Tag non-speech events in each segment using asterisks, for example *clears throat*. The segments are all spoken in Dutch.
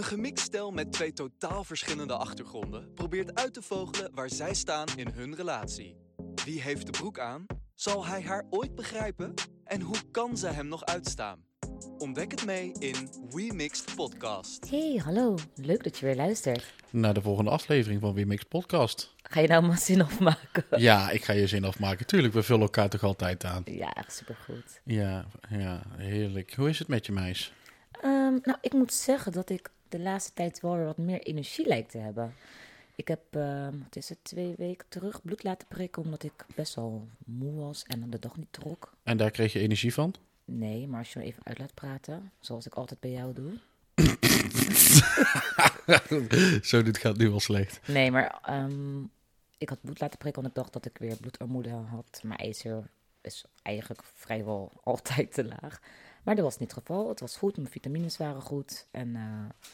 Een gemixt stel met twee totaal verschillende achtergronden probeert uit te vogelen waar zij staan in hun relatie. Wie heeft de broek aan? Zal hij haar ooit begrijpen? En hoe kan ze hem nog uitstaan? Ontdek het mee in We Mixed Podcast. Hey, hallo. Leuk dat je weer luistert. Naar de volgende aflevering van Wimix Podcast. Ga je nou maar zin afmaken? *laughs* Ja, ik ga je zin afmaken. Tuurlijk, we vullen elkaar toch altijd aan. Ja, echt supergoed. Ja, ja, heerlijk. Hoe is het met je meis? Ehm, nou, ik moet zeggen dat ik de laatste tijd wel weer wat meer energie lijkt te hebben. Ik heb, wat is het, twee weken terug bloed laten prikken omdat ik best wel moe was en de dag niet trok. En daar kreeg je energie van? Nee, maar als je even uit laat praten, zoals ik altijd bij jou doe. *laughs* Zo, dit gaat nu wel slecht. Nee, maar ehm, ik had bloed laten prikken omdat ik dacht dat ik weer bloedarmoede had. Mijn ijzer is eigenlijk vrijwel *laughs* altijd te laag. Maar dat was niet het geval. Het was goed, mijn vitamines waren goed. En eh,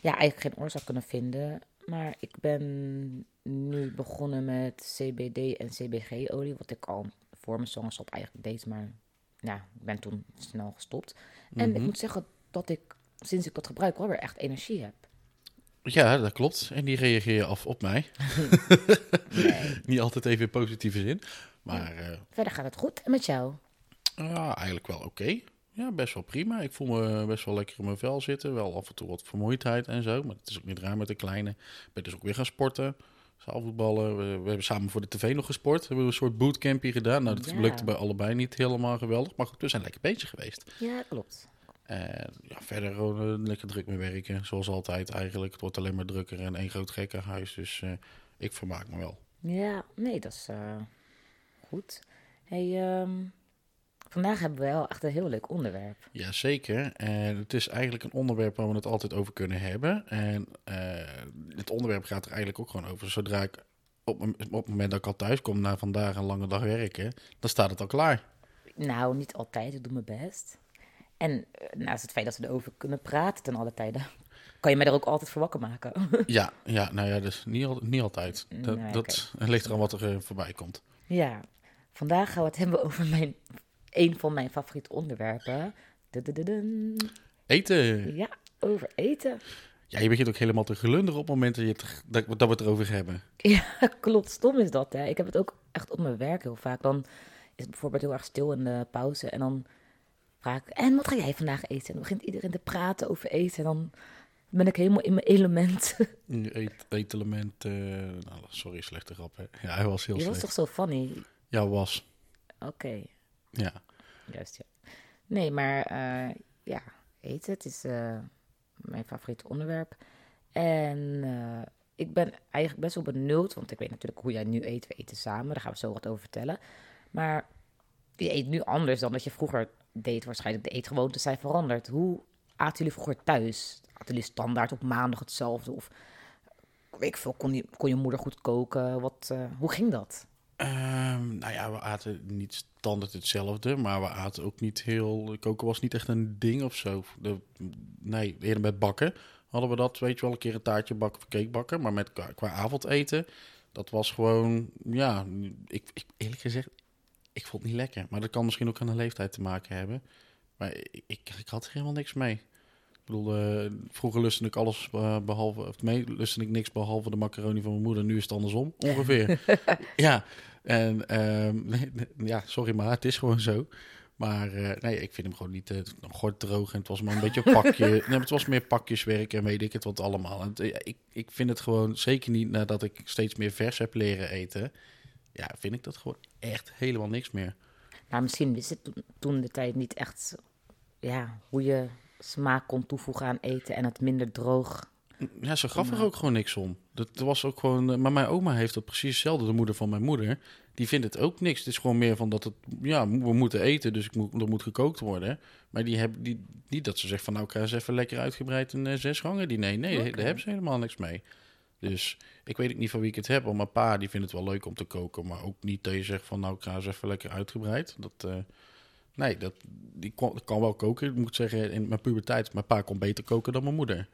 ja, eigenlijk geen oorzaak kunnen vinden. Maar ik ben nu begonnen met CBD en CBG-olie, wat ik al voor mijn zwangerschap eigenlijk deed. Maar ja, ik ben toen snel gestopt. En ik Mhm. moet zeggen dat ik sinds ik dat gebruik wel weer echt energie heb. Ja, dat klopt. En die reageer je af op mij. *laughs* Nee. *laughs* Niet altijd even in positieve zin. Maar eh, Verder gaat het goed. En met jou? ja, eigenlijk wel oké. Ja, best wel prima. Ik voel me best wel lekker in mijn vel zitten. Wel af en toe wat vermoeidheid en zo. Maar het is ook niet raar met de kleine. Ik ben dus ook weer gaan sporten. Zaalvoetballen. We, we hebben samen voor de tv nog gesport. We hebben een soort bootcampje gedaan. Nou, dat Ja. lukte bij allebei niet helemaal geweldig. Maar goed, we zijn lekker bezig geweest. Ja, klopt. En ja, verder gewoon eh, lekker druk mee werken. Zoals altijd eigenlijk. Het wordt alleen maar drukker en één groot gekkenhuis. Dus eh, ik vermaak me wel. Ja, nee, dat is eh, goed. Hey, ehm, vandaag hebben we wel echt een heel leuk onderwerp. Jazeker. En het is eigenlijk een onderwerp waar we het altijd over kunnen hebben. En eh, het onderwerp gaat er eigenlijk ook gewoon over. Zodra ik op, op het moment dat ik al thuis kom na vandaag een lange dag werken, dan staat het al klaar. Nou, niet altijd, ik doe mijn best. En eh, naast het feit dat we erover kunnen praten ten alle tijden, *laughs* kan je mij er ook altijd voor wakker maken. *laughs* Ja, ja nou ja, dus niet, al, niet altijd. Dat, Nee, dat ligt eraan wat er eh, voorbij komt. ja, vandaag gaan we het hebben over mijn, een van mijn favoriete onderwerpen. Eten. Ja, over eten. Ja, je begint ook helemaal te glunderen op het moment dat, je het, dat, dat we het erover hebben. Ja, *laughs* klopt. Stom is dat, hè. Ik heb het ook echt op mijn werk heel vaak. Dan is het bijvoorbeeld heel erg stil in de pauze. En dan vraag ik, en wat ga jij vandaag eten? En dan begint iedereen te praten over eten. En dan ben ik helemaal in mijn element. *laughs* Eet, etelement, eh, nou, sorry, slechte grap. Hè. Ja, hij was heel Je was toch zo funny? Ja, was. Oké, Ja. juist ja. Nee, maar eh, ja, eten, het is eh, mijn favoriete onderwerp. En eh, ik ben eigenlijk best wel benieuwd, want ik weet natuurlijk hoe jij nu eet. We eten samen, daar gaan we zo wat over vertellen. Maar je eet nu anders dan dat je vroeger deed. Waarschijnlijk de eetgewoonten zijn veranderd. Hoe aten jullie vroeger thuis? Aten jullie standaard op maandag hetzelfde? Of weet ik veel, kon je, kon je moeder goed koken? Wat, hoe ging dat? Ehm, nou ja, we aten niet standaard hetzelfde, maar we aten ook niet heel... Koken was niet echt een ding of zo. De, nee, eerder met bakken hadden we dat, weet je wel, een keer een taartje bakken of cake bakken. Maar met, qua, qua avondeten, dat was gewoon, ja, ik, ik, eerlijk gezegd, ik vond het niet lekker. Maar dat kan misschien ook aan de leeftijd te maken hebben. Maar ik, ik, ik had er helemaal niks mee. Ik bedoel, eh, vroeger lustte ik alles eh, behalve, of nee, lustte ik niks behalve de macaroni van mijn moeder. Nu is het andersom, ongeveer. *laughs* ja, en ehm, *laughs* nee, ja, sorry, maar het is gewoon zo. Maar eh, nee, ik vind hem gewoon niet uh, gewoon droog. En het was maar een beetje *laughs* pakje. nee, het was meer pakjeswerk en weet ik het wat allemaal. En eh, ik, ik vind het gewoon, zeker niet nadat ik steeds meer vers heb leren eten. Ja, vind ik dat gewoon echt helemaal niks meer. Maar misschien wist het toen, toen de tijd niet echt ja, hoe je smaak kon toevoegen aan eten en het minder droog. Ja, ze gaf er ook gewoon niks om. Dat was ook gewoon. eh, Maar mijn oma heeft dat precies hetzelfde. De moeder van mijn moeder. Die vindt het ook niks. Het is gewoon meer van dat het. Ja, we moeten eten, dus ik moet, er moet gekookt worden. Maar die hebben die, niet dat ze zegt van nou, ik ga eens even lekker uitgebreid een uh, zes gangen. Die nee, nee, okay. daar hebben ze helemaal niks mee. Dus ik weet ook niet van wie ik het heb. Want mijn pa die vindt het wel leuk om te koken. Maar ook niet dat je zegt van nou, ik ga eens even lekker uitgebreid. Dat. Uh, Nee, dat, die kon, kan wel koken. Ik moet zeggen, in mijn puberteit, mijn pa kon beter koken dan mijn moeder.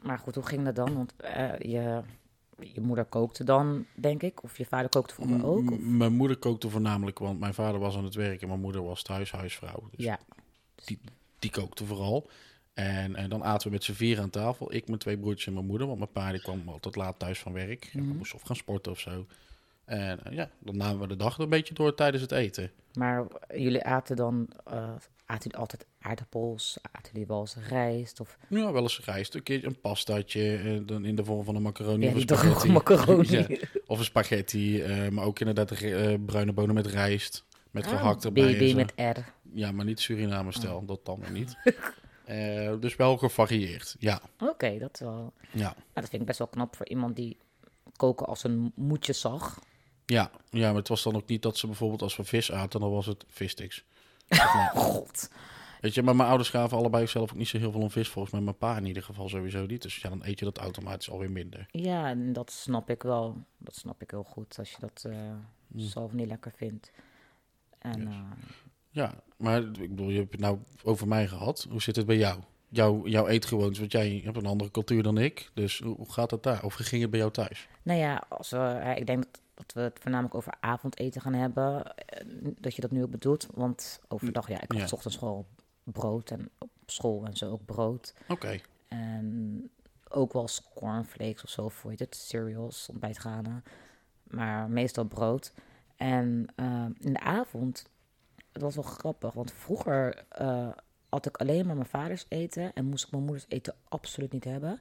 Maar goed, hoe ging dat dan? Want uh, je, je moeder kookte dan, denk ik? Of je vader kookte vroeger ook? Of? Mijn moeder kookte voornamelijk, want mijn vader was aan het werk en mijn moeder was thuis huisvrouw. Dus ja. Die, die kookte vooral. En, en dan aten we met z'n vier aan tafel. Ik, mijn twee broertjes en mijn moeder. Want mijn pa die kwam altijd laat thuis van werk. En Mhm. moest of gaan sporten of zo. En eh, ja, dan namen we de dag een beetje door tijdens het eten. Maar jullie aten dan, eh, aten jullie altijd aardappels? Aten jullie wel eens rijst? Of Ja, wel eens rijst, een keer een pastaatje. eh, dan in de vorm van een macaroni ja, of spaghetti. macaroni? *laughs* Ja, of een spaghetti. maar ook inderdaad bruine bonen met rijst. Met Ah, gehakt erbij. BB met R. Ja, maar niet Suriname-stijl. Oh. Dat dan weer niet. *laughs* Dus wel gevarieerd. Ja, Oké, dat wel... ja. Nou, dat vind ik best wel knap voor iemand die koken als een moedje zag. Ja, ja, maar het was dan ook niet dat ze bijvoorbeeld als we vis aten, dan was het vissticks. *laughs* God. Weet je, maar mijn ouders gaven allebei zelf ook niet zo heel veel om vis. Volgens mij mijn pa in ieder geval sowieso niet. Dus ja, dan eet je dat automatisch alweer minder. Ja, en dat snap ik wel. Dat snap ik heel goed, als je dat Mm. zelf niet lekker vindt. En Yes. eh, Ja, maar ik bedoel, je hebt het nou over mij gehad. Hoe zit het bij jou? Jouw, jouw eetgewoontes, want jij hebt een andere cultuur dan ik. Dus hoe, gaat dat daar? Of ging het bij jou thuis? nou ja, als we, ik denk dat, we het voornamelijk over avondeten gaan hebben. eh, Dat je dat nu ook bedoelt. Want overdag, ja, ik had Ja. 's ochtends gewoon brood en op school en zo ook brood. Oké, En ook wel cornflakes of zo, voor je het, cereals, ontbijtgranen. Maar meestal brood. En eh, in de avond, het was wel grappig, want vroeger eh had ik alleen maar mijn vaders eten en moest ik mijn moeders eten absoluut niet hebben.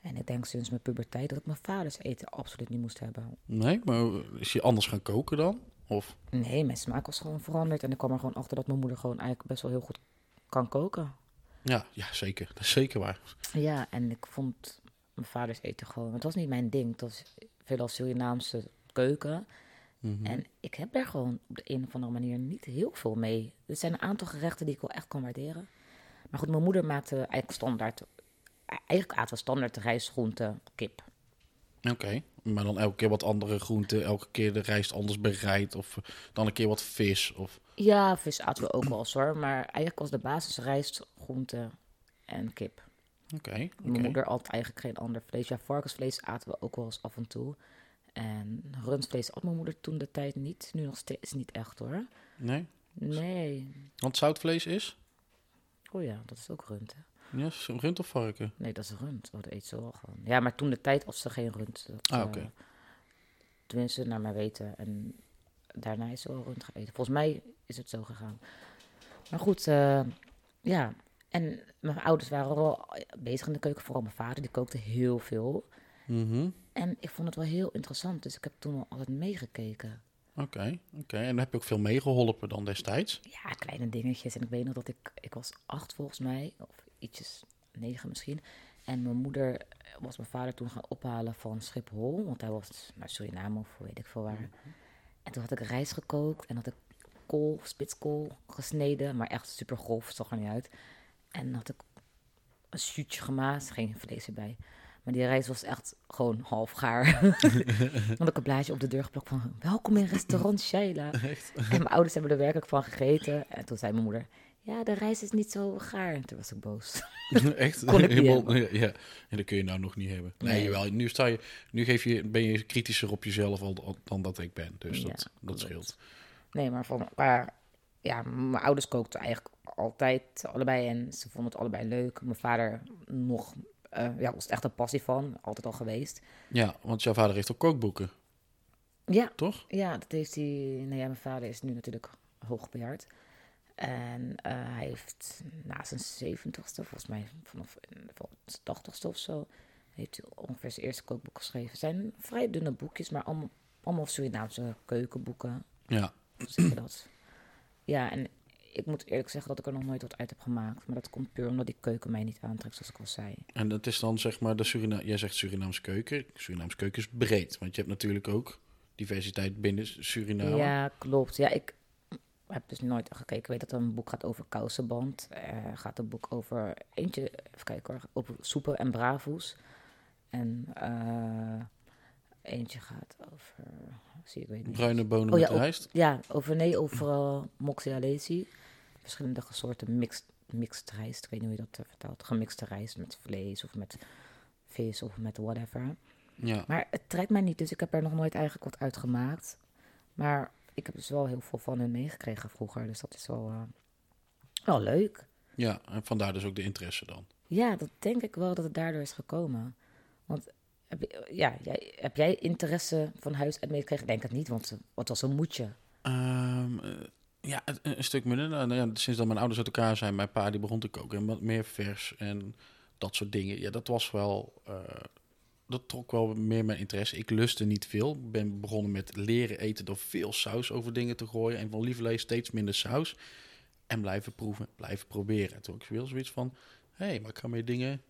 En ik denk sinds mijn puberteit dat ik mijn vaders eten absoluut niet moest hebben. nee, maar is je anders gaan koken dan? Of? Nee, mijn smaak was gewoon veranderd en ik kwam er gewoon achter dat mijn moeder gewoon eigenlijk best wel heel goed kan koken. Ja, ja, zeker. Dat is zeker waar. Ja, en ik vond mijn vaders eten gewoon... Het was niet mijn ding. Het was veelal Surinaamse keuken. Mhm. En ik heb daar gewoon op de een of andere manier niet heel veel mee. Er zijn een aantal gerechten die ik wel echt kan waarderen. Maar goed, mijn moeder maakte eigenlijk standaard... Eigenlijk aten we standaard rijst, groente, kip. Oké, maar dan elke keer wat andere groenten, elke keer de rijst anders bereid of eh, dan een keer wat vis of... Ja, vis aten we ook wel eens hoor. Maar eigenlijk was de basis rijst, groente en kip. Oké, Mijn moeder at eigenlijk geen ander vlees. Ja, varkensvlees aten we ook wel eens af en toe. En rundvlees at mijn moeder toen de tijd niet. Nu nog steeds niet echt hoor. Nee, Nee. want zoutvlees is? Oh ja, dat is ook rund. Hè? Ja, is een rund of varken? Nee, dat is rund. Oh, dat eet ze wel gewoon. Ja, maar toen de tijd was ze geen rund. Dat, Ah, eh, oké. tenminste, naar mijn weten. En daarna is ze wel rund gaan eten. Volgens mij is het zo gegaan. Maar goed, eh, ja. En mijn ouders waren wel bezig in de keuken. Vooral mijn vader, die kookte heel veel. Mhm. En ik vond het wel heel interessant, dus ik heb toen wel altijd meegekeken. Oké, oké. En heb je ook veel meegeholpen dan destijds? Ja, kleine dingetjes. En ik weet nog dat ik, ik was acht volgens mij, of ietsjes negen misschien. En mijn moeder was mijn vader toen gaan ophalen van Schiphol, want hij was naar Suriname of weet ik veel waar. En toen had ik rijst gekookt en had ik kool, spitskool gesneden, maar echt super grof, zag er niet uit. En had ik een shootje gemaakt, geen vlees erbij. Maar die rijst was echt gewoon half gaar. *laughs* *laughs* Had ik een blaadje op de deur geplakt van... Welkom in restaurant *laughs* Shaila. En mijn ouders hebben er werkelijk van gegeten. En toen zei mijn moeder... Ja, de rijst is niet zo gaar. En toen was ik boos. Echt? Kon ik niet Helemaal- ja, ja, en dat kun je nou nog niet hebben. Nee, Nee. jawel. Nu, sta je, nu geef je, ben je kritischer op jezelf al, al- dan dat ik ben. Dus Ja, dat, dat scheelt. Nee, maar, van, maar ja, mijn ouders kookten eigenlijk altijd allebei. En ze vonden het allebei leuk. Mijn vader nog... eh, ja, was echt een passie van. Altijd al geweest. Ja, want jouw vader heeft ook kookboeken, Ja, toch? Ja, dat heeft hij. Nou ja, mijn vader is nu natuurlijk hoogbejaard. En eh, hij heeft na zijn zeventigste, volgens mij vanaf vanaf zijn tachtigste of zo, heeft hij ongeveer zijn eerste kookboek geschreven. Het zijn vrij dunne boekjes, maar allemaal, allemaal Surinaamse keukenboeken. Ja. Hoe zeg je dat? Ja, en ik moet eerlijk zeggen dat ik er nog nooit wat uit heb gemaakt. Maar dat komt puur omdat die keuken mij niet aantrekt, zoals ik al zei. En dat is dan zeg maar de Surina jij zegt Surinaamse keuken. Surinaamse keuken is breed, want je hebt natuurlijk ook diversiteit binnen Suriname. Ja, klopt. Ja, ik heb dus nooit gekeken. Ik weet dat er een boek gaat over kousenband. Er gaat een boek over eentje, even kijken hoor, over soepen en bravoes. En eh, eentje gaat over, zie ik weet niet. Bruine bonen Oh ja, met rijst. Ja, over nee, over uh, moxialesi. Verschillende soorten mixed, mixed rijst. Ik weet niet hoe je dat vertaalt. Gemixte rijst met vlees of met vis of met whatever. Ja. Maar het trekt mij niet, dus ik heb er nog nooit eigenlijk wat uit gemaakt. Maar ik heb dus wel heel veel van hen meegekregen vroeger, dus dat is wel, eh, wel leuk. ja, en vandaar dus ook de interesse dan. Ja, dat denk ik wel dat het daardoor is gekomen. Want heb, je- ja, jij, heb jij interesse van huis uit meegekregen? Denk het niet, want het was een moedje. Ehm, eh, ja, een, stuk minder. Nou, ja, sinds dat mijn ouders uit elkaar zijn, mijn pa die begon te koken en wat meer vers en dat soort dingen. Ja, dat was wel, eh, dat trok wel meer mijn interesse. Ik lustte niet veel. Ben begonnen met leren eten door veel saus over dingen te gooien en van lieverlee steeds minder saus. En blijven proeven, blijven proberen. En toen ik wel zoiets van, hé, hey, maar ik kan meer dingen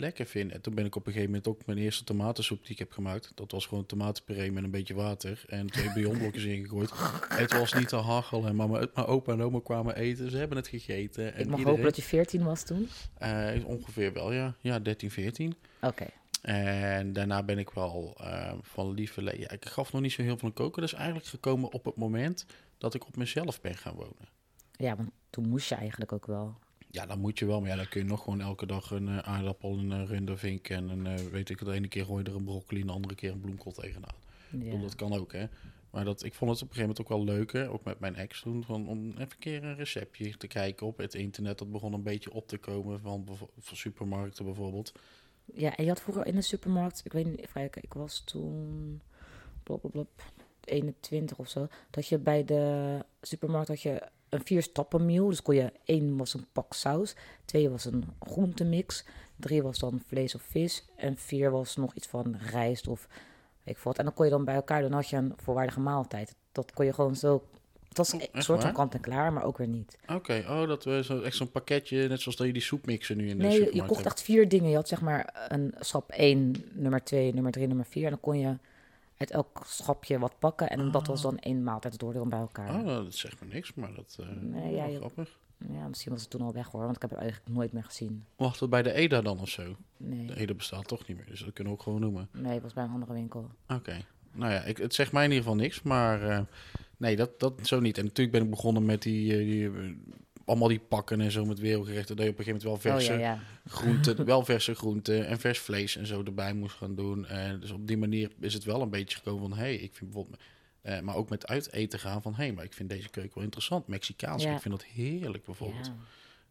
lekker vinden. En toen ben ik op een gegeven moment ook mijn eerste tomatensoep die ik heb gemaakt. Dat was gewoon tomatenpuree met een beetje water en twee *laughs* bouillonblokjes ingegooid. Het was niet te hachelen, maar mijn, mijn opa en oma kwamen eten. Ze hebben het gegeten. En ik mag iedereen, hopen dat je 14 was toen. Eh, ongeveer wel, ja. Ja, 13, 14. Oké. En daarna ben ik wel eh, van lieverlee... Ja, ik gaf nog niet zo heel veel koken. Dat is eigenlijk gekomen op het moment dat ik op mezelf ben gaan wonen. Ja, want toen moest je eigenlijk ook wel. Ja, dan moet je wel. Maar ja, dan kun je nog gewoon elke dag een eh, aardappel, een uh, rundervink en een, eh, weet ik het, de ene keer gooi je er een broccoli en de andere keer een bloemkool tegenaan. Ik Ja. bedoel, dat kan ook, hè. Maar dat, ik vond het op een gegeven moment ook wel leuker, ook met mijn ex toen, van, om even een keer een receptje te kijken op het internet. Dat begon een beetje op te komen van, van supermarkten bijvoorbeeld. ja, en je had vroeger in de supermarkt, ik weet niet, even kijken, ik was toen blop, blop, blop, 21 of zo, dat je bij de supermarkt had je een vier stappen meal. Dus kon je, één was een pak saus, twee was een groentemix, drie was dan vlees of vis en vier was nog iets van rijst of weet ik wat. En dan kon je dan bij elkaar, dan had je een volwaardige maaltijd. Dat kon je gewoon zo, het was een echt soort van kant en klaar, maar ook weer niet. Oké, oh, dat we zo, echt zo'n pakketje, net zoals dat je die soepmixen nu in de Nee, je- je supermarkt kocht hebt. echt vier dingen. Je had zeg maar een schap 1, nummer 2, nummer 3, nummer 4. En dan kon je uit elk schapje wat pakken. En dat was dan één. Het dan bij elkaar. Oh, dat zegt me niks, maar dat eh Nee, ja, grappig. Ja, misschien was het toen al weg hoor. Want ik heb het eigenlijk nooit meer gezien. Wacht, het bij de EDA dan of zo? Nee, De EDA bestaat toch niet meer, dus dat kunnen we ook gewoon noemen. nee het was bij een andere winkel. Oké. Nou ja, ik, het zegt mij in ieder geval niks, maar eh, nee, dat, dat zo niet. En natuurlijk ben ik begonnen met die, eh, die allemaal die pakken en zo met wereldgerechten. Dat je op een gegeven moment wel verse Oh ja, ja. groenten, *laughs* wel verse groenten en vers vlees en zo erbij moest gaan doen. En dus op die manier is het wel een beetje gekomen van, hé, hey, ik vind bijvoorbeeld, eh, maar ook met uit eten gaan van, hé, hey, maar ik vind deze keuken wel interessant. Mexicaans, Ja. ik vind dat heerlijk bijvoorbeeld.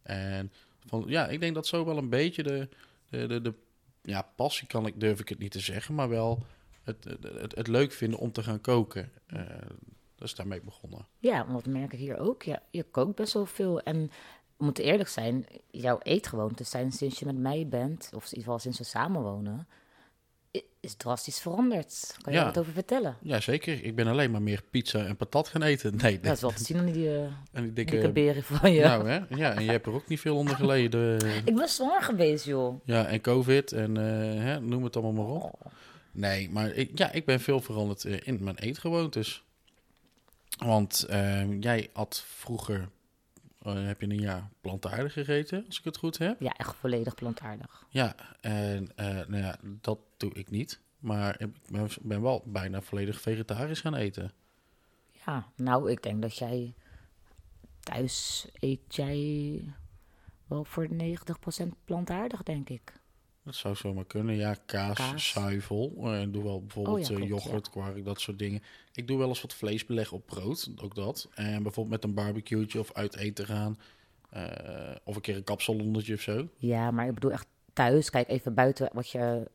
En van, ja, ik denk dat zo wel een beetje de, de, de, de ja, passie kan ik, durf ik het niet te zeggen, maar wel het, het, het, het leuk vinden om te gaan koken. Eh, dat is daarmee begonnen. Ja, want dat merk ik hier ook. Ja, je kookt best wel veel. En we moeten eerlijk zijn, jouw eetgewoontes zijn sinds je met mij bent, of in ieder geval sinds we samenwonen, is drastisch veranderd. Kan je Ja. daar wat over vertellen? Ja, zeker. Ik ben alleen maar meer pizza en patat gaan eten. *laughs* Nee, Dat is wel te zien aan die, eh, en die dikke dikke... beren van je. Nou, hè? Ja, en je hebt er ook niet veel onder geleden. *laughs* Ik ben zwanger geweest, joh. Ja, en covid en eh, hè, noem het allemaal maar op. Oh. Nee, maar ik, ja, ik ben veel veranderd eh, in mijn eetgewoontes. Want eh, jij had vroeger, eh, heb je een jaar plantaardig gegeten, als ik het goed heb. Ja, echt volledig plantaardig. Ja, en eh, nou ja, dat doe ik niet. Maar ik ben, ben wel bijna volledig vegetarisch gaan eten. Ja, nou, ik denk dat jij thuis eet jij wel voor 90% plantaardig, denk ik. Dat zou zomaar kunnen. Ja, kaas, Kaas. zuivel. Eh, Ik doe wel bijvoorbeeld Oh ja, eh, yoghurt, kwark, dat soort dingen. Ik doe wel eens wat vleesbeleg op brood, ook dat. En bijvoorbeeld met een barbecue'tje of uit eten gaan. Eh, of een keer een kapsalonnetje of zo. Ja, maar ik bedoel echt thuis. Kijk even buiten wat je,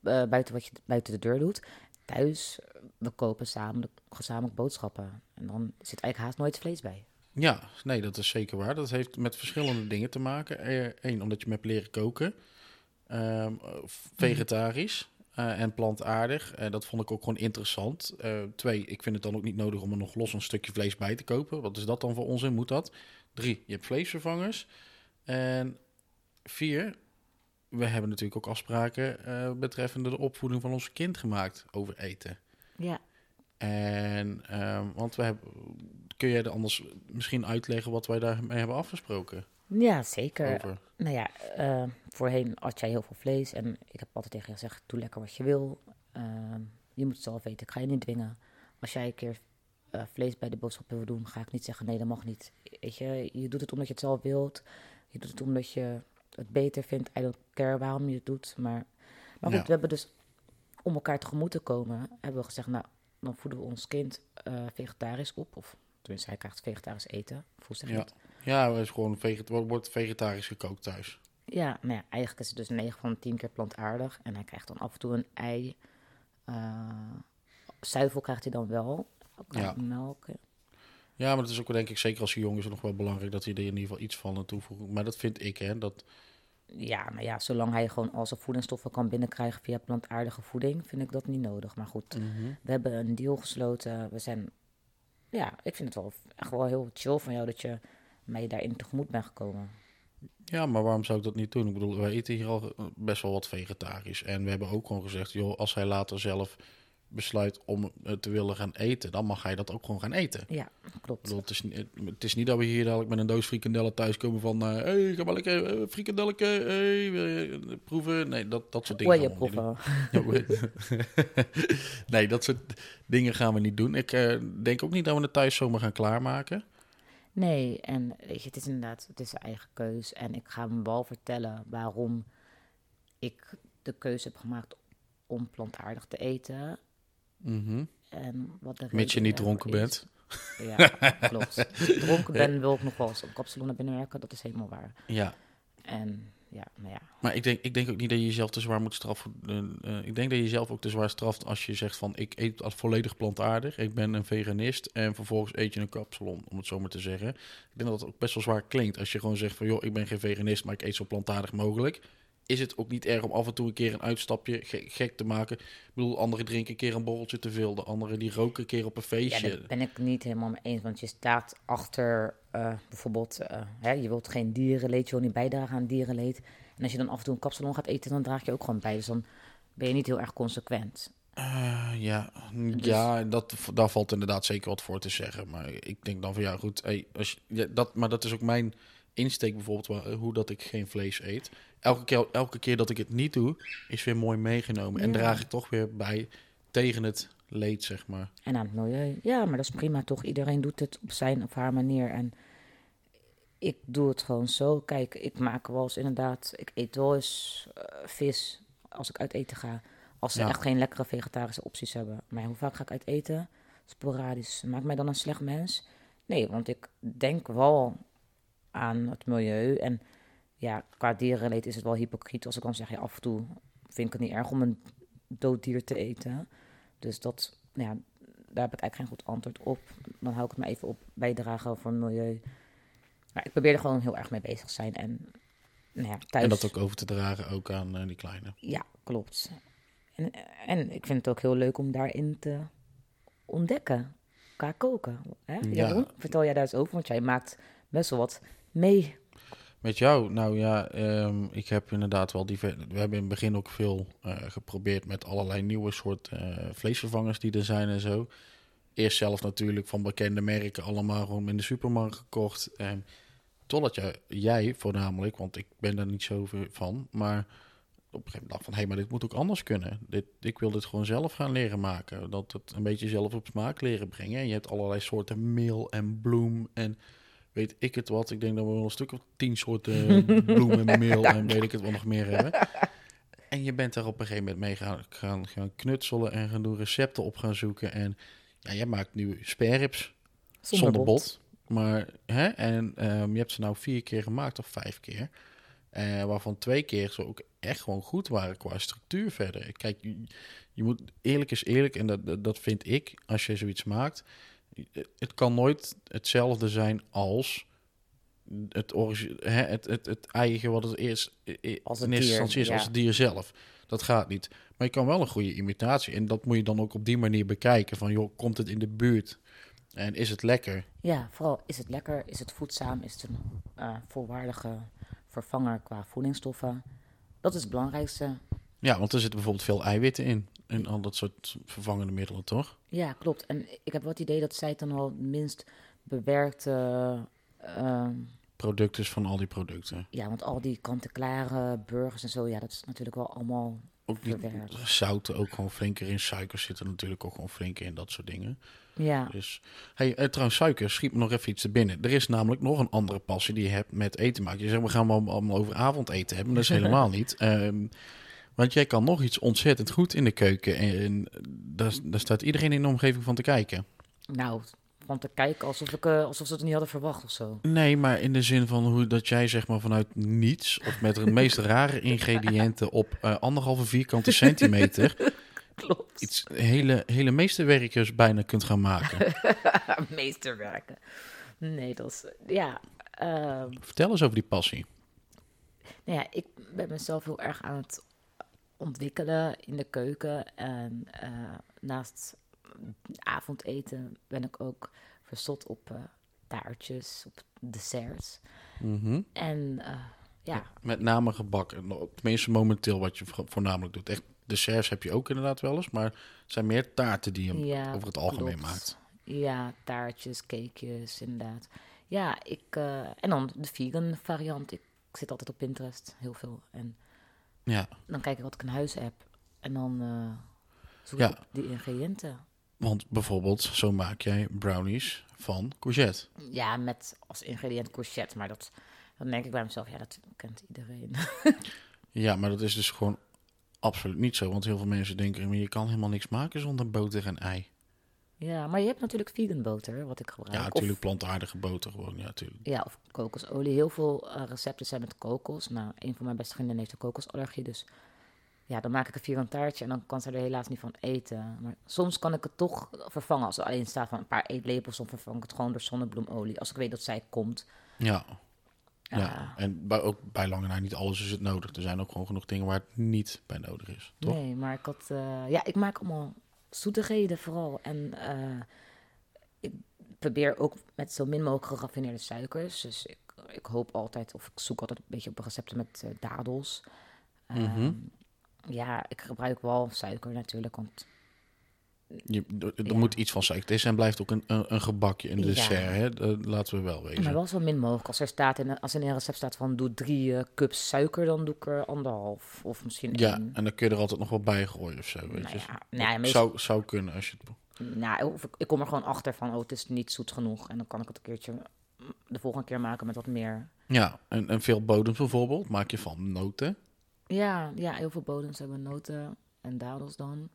buiten, wat je buiten de deur doet. Thuis, we kopen samen gezamenlijk boodschappen. En dan zit eigenlijk haast nooit vlees bij. Ja, nee, dat is zeker waar. Dat heeft met verschillende dingen te maken. Eén, omdat je me hebt leren koken. Ehm, eh, vegetarisch eh, en plantaardig. Eh, dat vond ik ook gewoon interessant. Eh, twee, ik vind het dan ook niet nodig om er nog los een stukje vlees bij te kopen. Wat is dat dan voor onzin? Moet dat? Drie, je hebt vleesvervangers. En vier, we hebben natuurlijk ook afspraken betreffende de opvoeding van ons kind gemaakt over eten. Ja, En, ehm, want we hebben, kun jij er anders misschien uitleggen wat wij daarmee hebben afgesproken? Ja zeker. Over. Nou ja, eh, voorheen had jij heel veel vlees. En ik heb altijd tegen je gezegd, doe lekker wat je wil. Ehm, je moet het zelf weten, ik ga je niet dwingen. Als jij een keer eh, vlees bij de boodschappen wil doen, ga ik niet zeggen, nee, dat mag niet. Weet je, je doet het omdat je het zelf wilt. Je doet het omdat je het beter vindt. I don't care waarom je het doet. Maar, maar goed, Ja. we hebben dus, om elkaar tegemoet te komen, hebben we gezegd, nou, dan voeden we ons kind eh, vegetarisch op. Of tenminste, hij krijgt vegetarisch eten. Zeg je Ja. dat? Ja, het is gewoon wordt vegetarisch gekookt thuis. Ja, nou ja, eigenlijk is het dus 9 van de 10 keer plantaardig. En hij krijgt dan af en toe een ei. Uh, zuivel krijgt hij dan wel. Ook Ja. melk. Ja, maar het is ook wel, denk ik, zeker als je jong is, nog wel belangrijk dat hij er in ieder geval iets van aan toevoegt. Maar dat vind ik, hè. Dat, Ja, maar ja, zolang hij gewoon al zijn voedingsstoffen kan binnenkrijgen via plantaardige voeding, vind ik dat niet nodig. Maar goed, we hebben een deal gesloten. We zijn, ja, ik vind het wel echt wel heel chill van jou dat je mij daarin tegemoet bent gekomen. Ja, maar waarom zou ik dat niet doen? Ik bedoel, wij eten hier al best wel wat vegetarisch. En we hebben ook gewoon gezegd, joh, als hij later zelf besluit om eh, te willen gaan eten, dan mag hij dat ook gewoon gaan eten. Ja, Ik klopt. bedoel, het, is, niet- het is niet dat we hier dadelijk met een doos frikandellen thuiskomen van... Hé, hey, ga maar lekker eh, frikandelletje hey, wil je, eh, proeven. Nee, dat, dat soort dingen doen. proeven? *laughs* Nee, dat soort dingen gaan we niet doen. Ik eh, denk ook niet dat we het thuis zomaar gaan klaarmaken. Nee, en weet je, het is inderdaad, het is zijn eigen keus. En ik ga hem wel vertellen waarom ik de keuze heb gemaakt om plantaardig te eten. Mhm. En wat de Mits je niet dronken is. bent. Ja, *laughs* klopt. Als ik dronken ben, wil ik nog wel eens een kapsalon naar binnen werken. Dat is helemaal waar. Ja, En ja, nou ja. maar ik denk, ik denk ook niet dat je jezelf te zwaar moet straffen. Eh, eh, ik denk dat je jezelf ook te zwaar straft als je zegt van... ik eet al volledig plantaardig, ik ben een veganist... en vervolgens eet je een kapsalon, om het zo maar te zeggen. Ik denk dat het ook best wel zwaar klinkt als je gewoon zegt van... joh, ik ben geen veganist, maar ik eet zo plantaardig mogelijk... Is het ook niet erg om af en toe een keer een uitstapje ge- gek te maken? Ik bedoel, anderen drinken een keer een borreltje te veel. De anderen die roken een keer op een Ja, feestje. daar ben ik niet helemaal mee eens. Want je staat achter eh, bijvoorbeeld, eh, hè, je wilt geen dierenleed, je wil niet bijdragen aan dierenleed. En als je dan af en toe een kapsalon gaat eten, dan draag je ook gewoon bij. Dus dan ben je niet heel erg consequent. Eh, ja, Dus- ja dat, daar valt inderdaad zeker wat voor te zeggen. Maar ik denk dan van ja, goed. Hey, als je, ja, dat, maar dat is ook mijn insteek bijvoorbeeld, waar, hoe dat ik geen vlees eet. Elke keer, elke keer dat ik het niet doe, is weer mooi meegenomen. En draag ik toch weer bij tegen het leed, zeg maar. En aan het milieu, ja, maar dat is prima toch? Iedereen doet het op zijn of haar manier. En ik doe het gewoon zo. Kijk, ik maak wel eens inderdaad, ik eet wel eens eh, vis als ik uit eten ga. Als ze Ja. echt geen lekkere vegetarische opties hebben. Maar hoe vaak ga ik uit eten? Sporadisch. Maakt mij dan een slecht mens? Nee, want ik denk wel aan het milieu. En ja, qua dierenleed is het wel hypocriet als ik dan zeg, ja, af en toe vind ik het niet erg om een dood dier te eten. Dus dat, nou ja, daar heb ik eigenlijk geen goed antwoord op. Dan hou ik het maar even op bijdragen voor het milieu. Maar ik probeer er gewoon heel erg mee bezig te zijn. En nou ja, thuis... En dat ook over te dragen, ook aan eh, die kleine. Ja, klopt. En, en ik vind het ook heel leuk om daarin te ontdekken. Qua koken. Hè? Ja. Jeroen, vertel jij daar eens over, want jij maakt best wel wat mee. Met jou? Nou ja, ehm, ik heb inderdaad wel diver... We hebben in het begin ook veel eh, geprobeerd met allerlei nieuwe soorten eh, vleesvervangers die er zijn en zo. Eerst zelf natuurlijk van bekende merken allemaal gewoon in de supermarkt gekocht. En totdat jij, voornamelijk, want ik ben daar niet zo van, maar op een gegeven moment dacht van, hé, maar dit moet ook anders kunnen. Dit, ik wil dit gewoon zelf gaan leren maken. Dat het een beetje zelf op smaak leren brengen. En je hebt allerlei soorten meel en bloem en weet ik het wat. Ik denk dat we wel een stuk of tien soorten bloem en *laughs* meel en weet ik het wat nog meer hebben. *laughs* En je bent er op een gegeven moment mee gaan, gaan, gaan knutselen en gaan doen recepten op gaan zoeken. En ja, jij maakt nu spareribs zonder, bot. Maar, hè? En ehm, je hebt ze nou vier keer gemaakt of vijf keer. Eh, waarvan twee keer ze ook echt gewoon goed waren qua structuur verder. Kijk, je, je moet eerlijk is eerlijk, en dat, dat, dat vind ik, als je zoiets maakt. Het kan nooit hetzelfde zijn als het, hè, het, het, het eigen wat het eerst in eerste instantie is, ja. als het dier zelf. Dat gaat niet. Maar je kan wel een goede imitatie. En dat moet je dan ook op die manier bekijken. Van joh, komt het in de buurt? En is het lekker? Ja, vooral is het lekker, is het voedzaam, is het een eh, volwaardige vervanger qua voedingsstoffen. Dat is het belangrijkste. Ja, want er zitten bijvoorbeeld veel eiwitten in. En al dat soort vervangende middelen, toch? Ja, klopt. En ik heb wel het idee dat zij het dan het minst bewerkte... ehm, Producten van al die producten. ja, want al die kant-en-klare burgers en zo, ja, dat is natuurlijk wel allemaal Ook niet verwerkt. zout ook gewoon flinker in. Suikers zitten natuurlijk ook gewoon flinker in. Dat soort dingen. Ja, Dus, hey, eh, trouwens, suiker, schiet me nog even iets te binnen. Er is namelijk nog een andere passie die je hebt met eten maken. Je zegt, we gaan wel allemaal over avondeten hebben. Dat is *laughs* helemaal niet. Ehm, want jij kan nog iets ontzettend goed in de keuken. En daar, daar staat iedereen in de omgeving van te kijken. nou, van te kijken alsof, ik, eh, alsof ze het niet hadden verwacht of zo. Nee, maar in de zin van hoe dat jij zeg maar vanuit niets of met de meest *laughs* rare ingrediënten op eh, anderhalve vierkante centimeter *laughs* Klopt. iets hele, hele meesterwerkers bijna kunt gaan maken. *laughs* Meesterwerken. Nee, dat is... Ja, ehm, Vertel eens over die passie. nou ja, ik ben mezelf heel erg aan het ontwikkelen in de keuken. En eh, naast avondeten ben ik ook verzot op eh, taartjes, op desserts. Mhm. En eh, ja, Met name gebak. En no- Tenminste momenteel wat je vo- voornamelijk doet. Echt desserts heb je ook inderdaad wel eens. Maar het zijn meer taarten die je ja over het algemeen klopt. maakt. Ja, taartjes, cakejes, inderdaad. Ja, ik... en dan de vegan variant. Ik zit altijd op Pinterest, heel veel. En Ja, dan kijk ik wat ik in huis heb. En dan eh zoek Ja. ik die ingrediënten. want bijvoorbeeld zo maak jij brownies van courgette. Ja, met als ingrediënt courgette. Maar dat, dan denk ik bij mezelf, ja, dat kent iedereen. *laughs* Ja, maar dat is dus gewoon absoluut niet zo. Want heel veel mensen denken, maar je kan helemaal niks maken zonder boter en ei. Ja, maar je hebt natuurlijk vegan boter, wat ik gebruik. Ja, Of- natuurlijk plantaardige boter gewoon. Ja, natuurlijk. Ja, of kokosolie. Heel veel eh, recepten zijn met kokos. Nou, een van mijn beste vriendinnen heeft een kokosallergie, dus ja, dan maak ik een vegan taartje en dan kan ze er helaas niet van eten. Maar soms kan ik het toch vervangen. Als er alleen staat van een paar eetlepels, dan vervang ik het gewoon door zonnebloemolie. Als ik weet dat zij komt. Ja, ja. en bij, ook bij lange na niet alles is het nodig. Er zijn ook gewoon genoeg dingen waar het niet bij nodig is. Toch? Nee, maar ik had... eh, ja, ik maak allemaal zoetigheden vooral. En eh, ik probeer ook met zo min mogelijk geraffineerde suikers. Dus ik, ik hoop altijd, of ik zoek altijd een beetje op recepten met eh, dadels. Mhm. Ehm, ja, ik gebruik wel suiker natuurlijk, want Je, er Ja. moet iets van suiker. Het is en blijft ook een, een, een gebakje, een Ja. dessert. Hè? Dat laten we wel wezen. maar wel zo min mogelijk. Als er staat in, als in een recept staat van doe drie eh, cups suiker, dan doe ik er anderhalf of misschien Ja, één. en dan kun je er altijd nog wel bij gooien of zo. Weet Nou je. ja, nou meestal- zou, zou kunnen als je het... Nou, of ik, ik kom er gewoon achter van, oh, het is niet zoet genoeg. En dan kan ik het een keertje de volgende keer maken met wat meer. Ja, en, en veel bodems bijvoorbeeld maak je van noten. Ja, ja heel veel bodems hebben noten en dadels dan.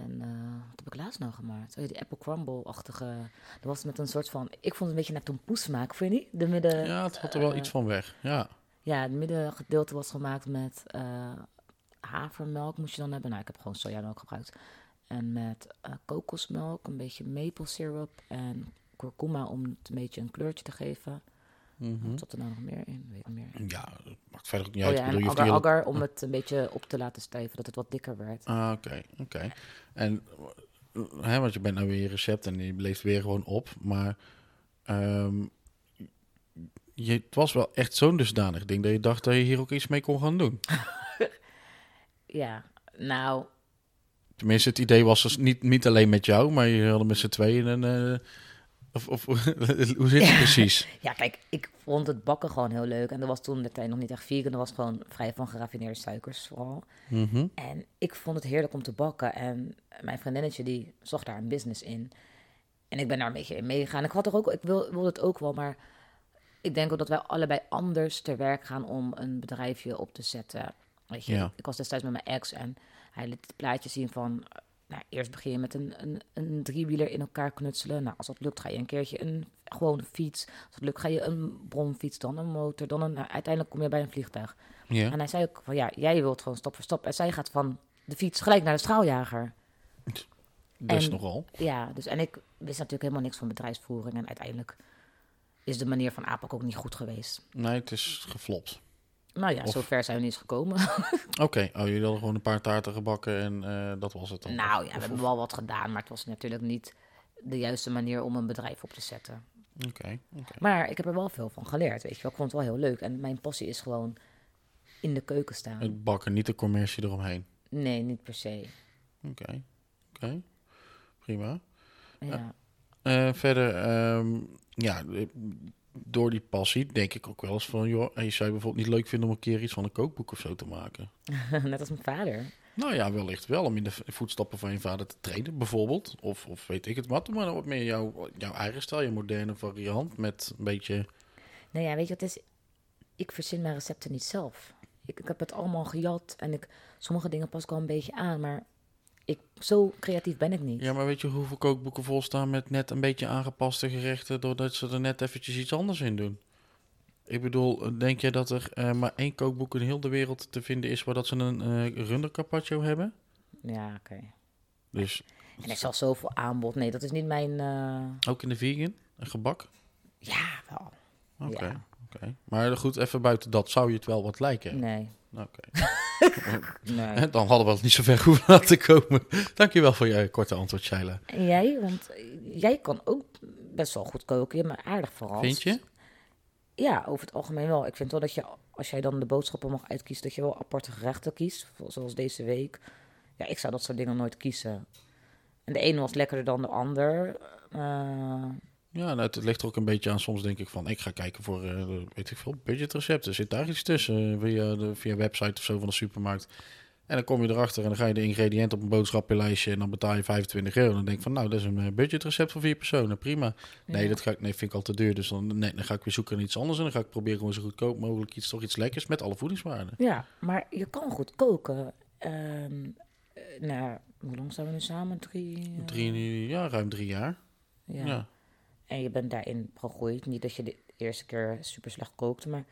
En eh, wat heb ik laatst nou gemaakt? Oh, ja, die apple crumble-achtige. Dat was met een soort van, ik vond het een beetje naar tompoes smaak, vind je niet? De midden, Ja, het had er wel eh, iets van weg. Ja, Ja, het middengedeelte was gemaakt met eh, havermelk moest je dan hebben. Nou, ik heb gewoon sojamelk gebruikt. En met kokosmelk, een beetje maple syrup en kurkuma om het een beetje een kleurtje te geven. Mhm. Wat zat er nou nog meer in? Weet ik niet meer. ja dat maakt verder ook niet Oh uit. ja, bedoel, agar agar om het een beetje op te laten stijven, dat het wat dikker werd. Ah, oké, oké. En eh, hè, want je bent nou weer je recept en je leeft weer gewoon op. Maar ehm, je, het was wel echt zo'n dusdanig ding dat je dacht dat je hier ook iets mee kon gaan doen. *laughs* Ja, nou, Tenminste, het idee was dus niet, niet alleen met jou, maar je hadden met z'n tweeën een... eh, of, of *laughs* hoe zit het precies? *laughs* ja, kijk, ik vond het bakken gewoon heel leuk. En dat was toen de tijd nog niet echt vegan, dat was gewoon vrij van geraffineerde suikers vooral. Mhm. En ik vond het heerlijk om te bakken. En mijn vriendinnetje die zag daar een business in. En ik ben daar een beetje in meegegaan. Ik had er ook, ik wil, wilde het ook wel, maar ik denk ook dat wij allebei anders te werk gaan om een bedrijfje op te zetten. Weet je, Ja. ik was destijds met mijn ex en hij liet het plaatje zien van, nou, eerst begin je met een, een, een driewieler in elkaar knutselen. Nou, als dat lukt, ga je een keertje een gewone fiets. Als dat lukt, ga je een bromfiets, dan een motor, dan een, nou, uiteindelijk kom je bij een vliegtuig. Ja. En hij zei ook van, ja, jij wilt gewoon stap voor stap. En zij gaat van de fiets gelijk naar de straaljager. Dus en- nogal. Ja, dus en ik wist natuurlijk helemaal niks van bedrijfsvoering. En uiteindelijk is de manier van aanpak ook niet goed geweest. Nee, het is geflopt. Nou ja, Of- zover zijn we niet eens gekomen. *laughs* Oké, oh, jullie hadden gewoon een paar taarten gebakken en eh, dat was het dan. nou Of- ja, we of- hebben wel wat gedaan, maar het was natuurlijk niet de juiste manier om een bedrijf op te zetten. Oké. Maar ik heb er wel veel van geleerd, weet je wel. Ik vond het wel heel leuk. En mijn passie is gewoon in de keuken staan. Het bakken, niet de commercie eromheen. Nee, niet per se. Oké, oké. Prima. Ja. Eh, verder, ehm, ja, eh, door die passie denk ik ook wel eens van... joh, hey, zou je bijvoorbeeld niet leuk vinden om een keer iets van een kookboek of zo te maken? *laughs* Net als mijn vader. Nou ja, wellicht wel, om in de voetstappen van je vader te treden bijvoorbeeld. Of, of weet ik het wat, maar dan wat meer jouw, jouw eigen stijl, je moderne variant met een beetje... Nou ja, weet je wat is? Ik verzin mijn recepten niet zelf. Ik, ik heb het allemaal gejat en ik, sommige dingen pas ik al een beetje aan, maar Ik, zo creatief ben ik niet. Ja, maar weet je hoeveel kookboeken vol staan met net een beetje aangepaste gerechten, doordat ze er net eventjes iets anders in doen? Ik bedoel, denk jij dat er eh, maar één kookboek in heel de wereld te vinden is waar dat ze een eh runder carpaccio hebben? Ja, oké. Dus En er is al zoveel aanbod. Nee, dat is niet mijn... eh, ook in de vegan, een gebak? Ja, wel. Oké, Ja. oké. Maar goed, even buiten dat, zou je het wel wat lijken? Nee, Oké. *laughs* nee. *laughs* Dan hadden we het niet zo ver hoeven *laughs* laten komen. Dankjewel voor je korte antwoord, Shaila. En jij? Want jij kan ook best wel goed koken. Je aardig verrast. Vind je? Ja, over het algemeen wel. Ik vind wel dat je, als jij dan de boodschappen mag uitkiezen, dat je wel aparte gerechten kiest. Zoals deze week. Ja, ik zou dat soort dingen nooit kiezen. En de ene was lekkerder dan de ander. Eh, Ja, nou, het ligt er ook een beetje aan. Soms denk ik van, ik ga kijken voor, eh, weet ik veel, budgetrecepten. Zit daar iets tussen eh, via de via website of zo van de supermarkt. En dan kom je erachter en dan ga je de ingrediënten op een boodschappenlijstje en dan betaal je 25 euro. En dan denk ik van, nou, dat is een eh, budgetrecept voor vier personen, prima. Nee, Ja. dat ga ik, nee, vind ik al te duur. Dus dan, nee, dan ga ik weer zoeken naar iets anders en dan ga ik proberen gewoon zo goedkoop mogelijk iets, toch iets lekkers met alle voedingswaarden. ja, maar je kan goed koken. Eh, nou, hoe lang zijn we nu samen? Drie? eh, Drie, ja, ruim drie jaar. ja. Ja. En je bent daarin gegroeid. Niet dat je de eerste keer super slecht kookte, maar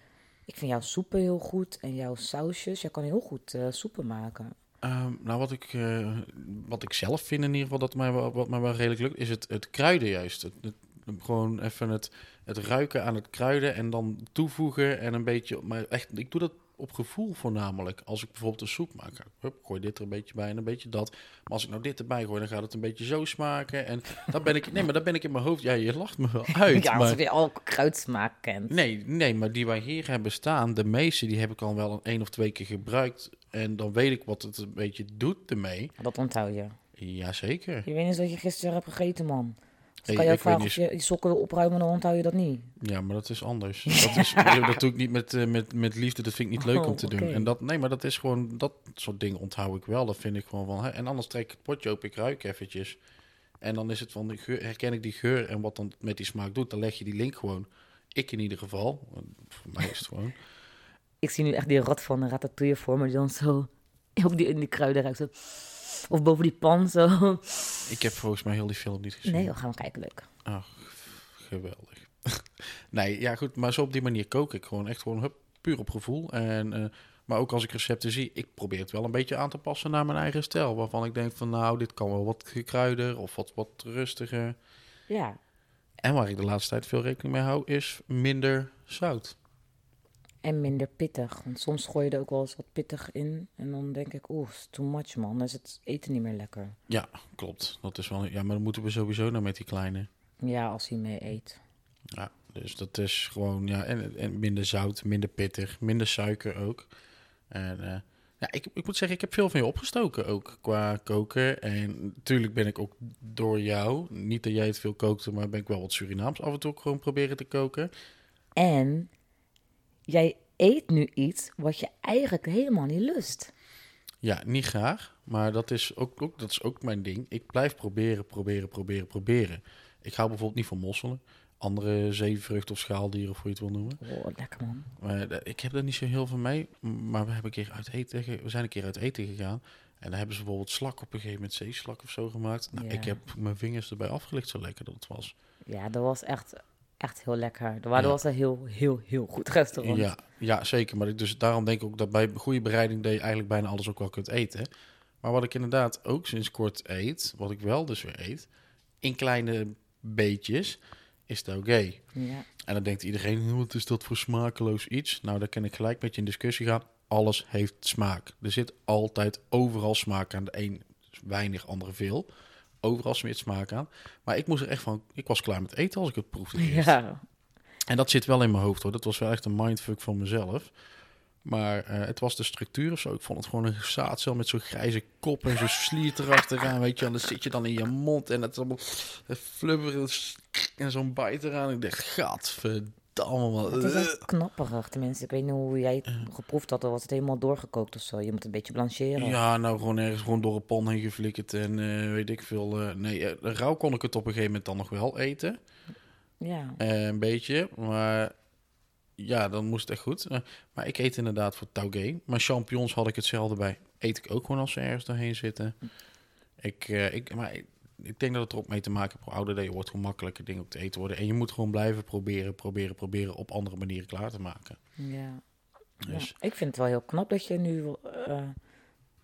ik vind jouw soepen heel goed. En jouw sausjes. Jij kan heel goed eh, soepen maken. Ehm, nou, wat ik, eh, wat ik zelf vind in ieder geval dat mij wat mij wel redelijk lukt, is het, het kruiden juist. Het, het- gewoon even het, het ruiken aan het kruiden en dan toevoegen en een beetje... Maar echt, ik doe dat op gevoel voornamelijk. Als ik bijvoorbeeld een soep maak, hup, gooi dit er een beetje bij en een beetje dat. Maar als ik nou dit erbij gooi, dan gaat het een beetje zo smaken. En dan ben ik... Nee, maar dan ben ik in mijn hoofd... Ja, je lacht me wel *laughs* uit, ja, als je al kruidsmaak kent. Nee, nee, maar die wij hier hebben staan, de meeste, die heb ik al wel een één of twee keer gebruikt. En dan weet ik wat het een beetje doet ermee. Dat onthoud je. Jazeker. Je weet niet wat je gisteren hebt gegeten, man. Als Hey, kan vragen of je je sokken wil opruimen, dan onthoud je dat niet. Ja, maar dat is anders. *laughs* Dat, is, dat doe ik niet met, eh, met, met liefde. Dat vind ik niet leuk om Oh, te doen. En dat, nee, maar dat is gewoon, dat soort dingen onthoud ik wel. Dat vind ik gewoon van. Hè. En anders trek ik het potje open, ik ruik eventjes. En dan is het van, herken ik die geur en wat dan met die smaak doet. Dan leg je die link gewoon. Ik in ieder geval. Voor mij is het gewoon. *laughs* Ik zie nu echt die rat van de ratatouille voor me, die dan zo *laughs* ook die, in die kruiden ruikt. Zo. Of boven die pan zo. Ik heb volgens mij heel die film niet gezien. Nee, we gaan kijken, leuk. Ach, geweldig. *laughs* nee, ja goed, maar zo op die manier kook ik gewoon echt gewoon hup, puur op gevoel. En, eh, maar ook als ik recepten zie, ik probeer het wel een beetje aan te passen naar mijn eigen stijl. Waarvan ik denk van nou, dit kan wel wat gekruider of wat, wat rustiger. Ja, En waar ik de laatste tijd veel rekening mee hou, is minder zout. En minder pittig. Want soms gooi je er ook wel eens wat pittig in. En dan denk ik, oeh, too much, man. Dan is het eten niet meer lekker. Ja, klopt. Dat is wel, ja, maar dan moeten we sowieso nou met die kleine. Ja, als hij mee eet. Ja, dus dat is gewoon, ja, en, en minder zout, minder pittig, minder suiker ook. En eh, ja, ik, ik moet zeggen, ik heb veel van je opgestoken ook qua koken. En natuurlijk ben ik ook door jou, niet dat jij het veel kookte, maar ben ik wel wat Surinaams af en toe gewoon proberen te koken. En jij eet nu iets wat je eigenlijk helemaal niet lust. Ja, niet graag, maar dat is ook, ook, dat is ook mijn ding. Ik blijf proberen, proberen, proberen, proberen. Ik hou bijvoorbeeld niet van mosselen. Andere zeevruchten of schaaldieren, of hoe je het wil noemen. Oh, lekker man. Maar eh, ik heb er niet zo heel veel mee. Maar we, hebben een keer uit eten, we zijn een keer uit eten gegaan. En dan hebben ze bijvoorbeeld slak op een gegeven moment, zeeslak of zo gemaakt. Nou, Ja. ik heb mijn vingers erbij afgelegd, zo lekker dat het was. Ja, dat was echt, echt heel lekker. Dat Ja. was een heel, heel, heel goed restaurant. Ja, ja, zeker. Maar ik, dus daarom denk ik ook dat bij goede bereiding dat je eigenlijk bijna alles ook wel kunt eten. Maar wat ik inderdaad ook sinds kort eet, wat ik wel dus weer eet, in kleine beetjes, is taugé. Ja. En dan denkt iedereen, wat is dat voor smakeloos iets? Nou, daar kan ik gelijk met je in discussie gaan. Alles heeft smaak. Er zit altijd overal smaak aan. De een weinig, andere veel. Overal smaak aan. Maar ik moest er echt van... Ik was klaar met eten als ik het proefde. ja. En dat zit wel in mijn hoofd hoor. Dat was wel echt een mindfuck van mezelf. Maar eh, het was de structuur of zo. Ik vond het gewoon een zaadcel met zo'n grijze kop en zo'n sliert erachteraan. Weet je, en dan zit je dan in je mond en het is allemaal flubberen en zo'n bite eraan. Ik dacht, gadverdamme. Man. Het is echt knapperig. Tenminste, ik weet niet hoe jij het geproefd had. Of was het helemaal doorgekookt of zo? Je moet het een beetje blancheren. Ja, nou gewoon ergens gewoon door een pan heen geflikkerd en eh, weet ik veel. eh, nee, eh, rauw kon ik het op een gegeven moment dan nog wel eten. Ja. Eh, een beetje, maar ja, dan moest het echt goed. Eh, maar ik eet inderdaad voor taugé. Maar champignons had ik hetzelfde bij. Eet ik ook gewoon als ze ergens doorheen zitten. Ik, eh, ik, maar ik, denk dat het er ook mee te maken heeft. Hoe ouder dat je wordt, hoe makkelijker dingen ook te eten worden. En je moet gewoon blijven proberen, proberen, proberen op andere manieren klaar te maken. Ja. Dus Ja, ik vind het wel heel knap dat je nu wel, eh,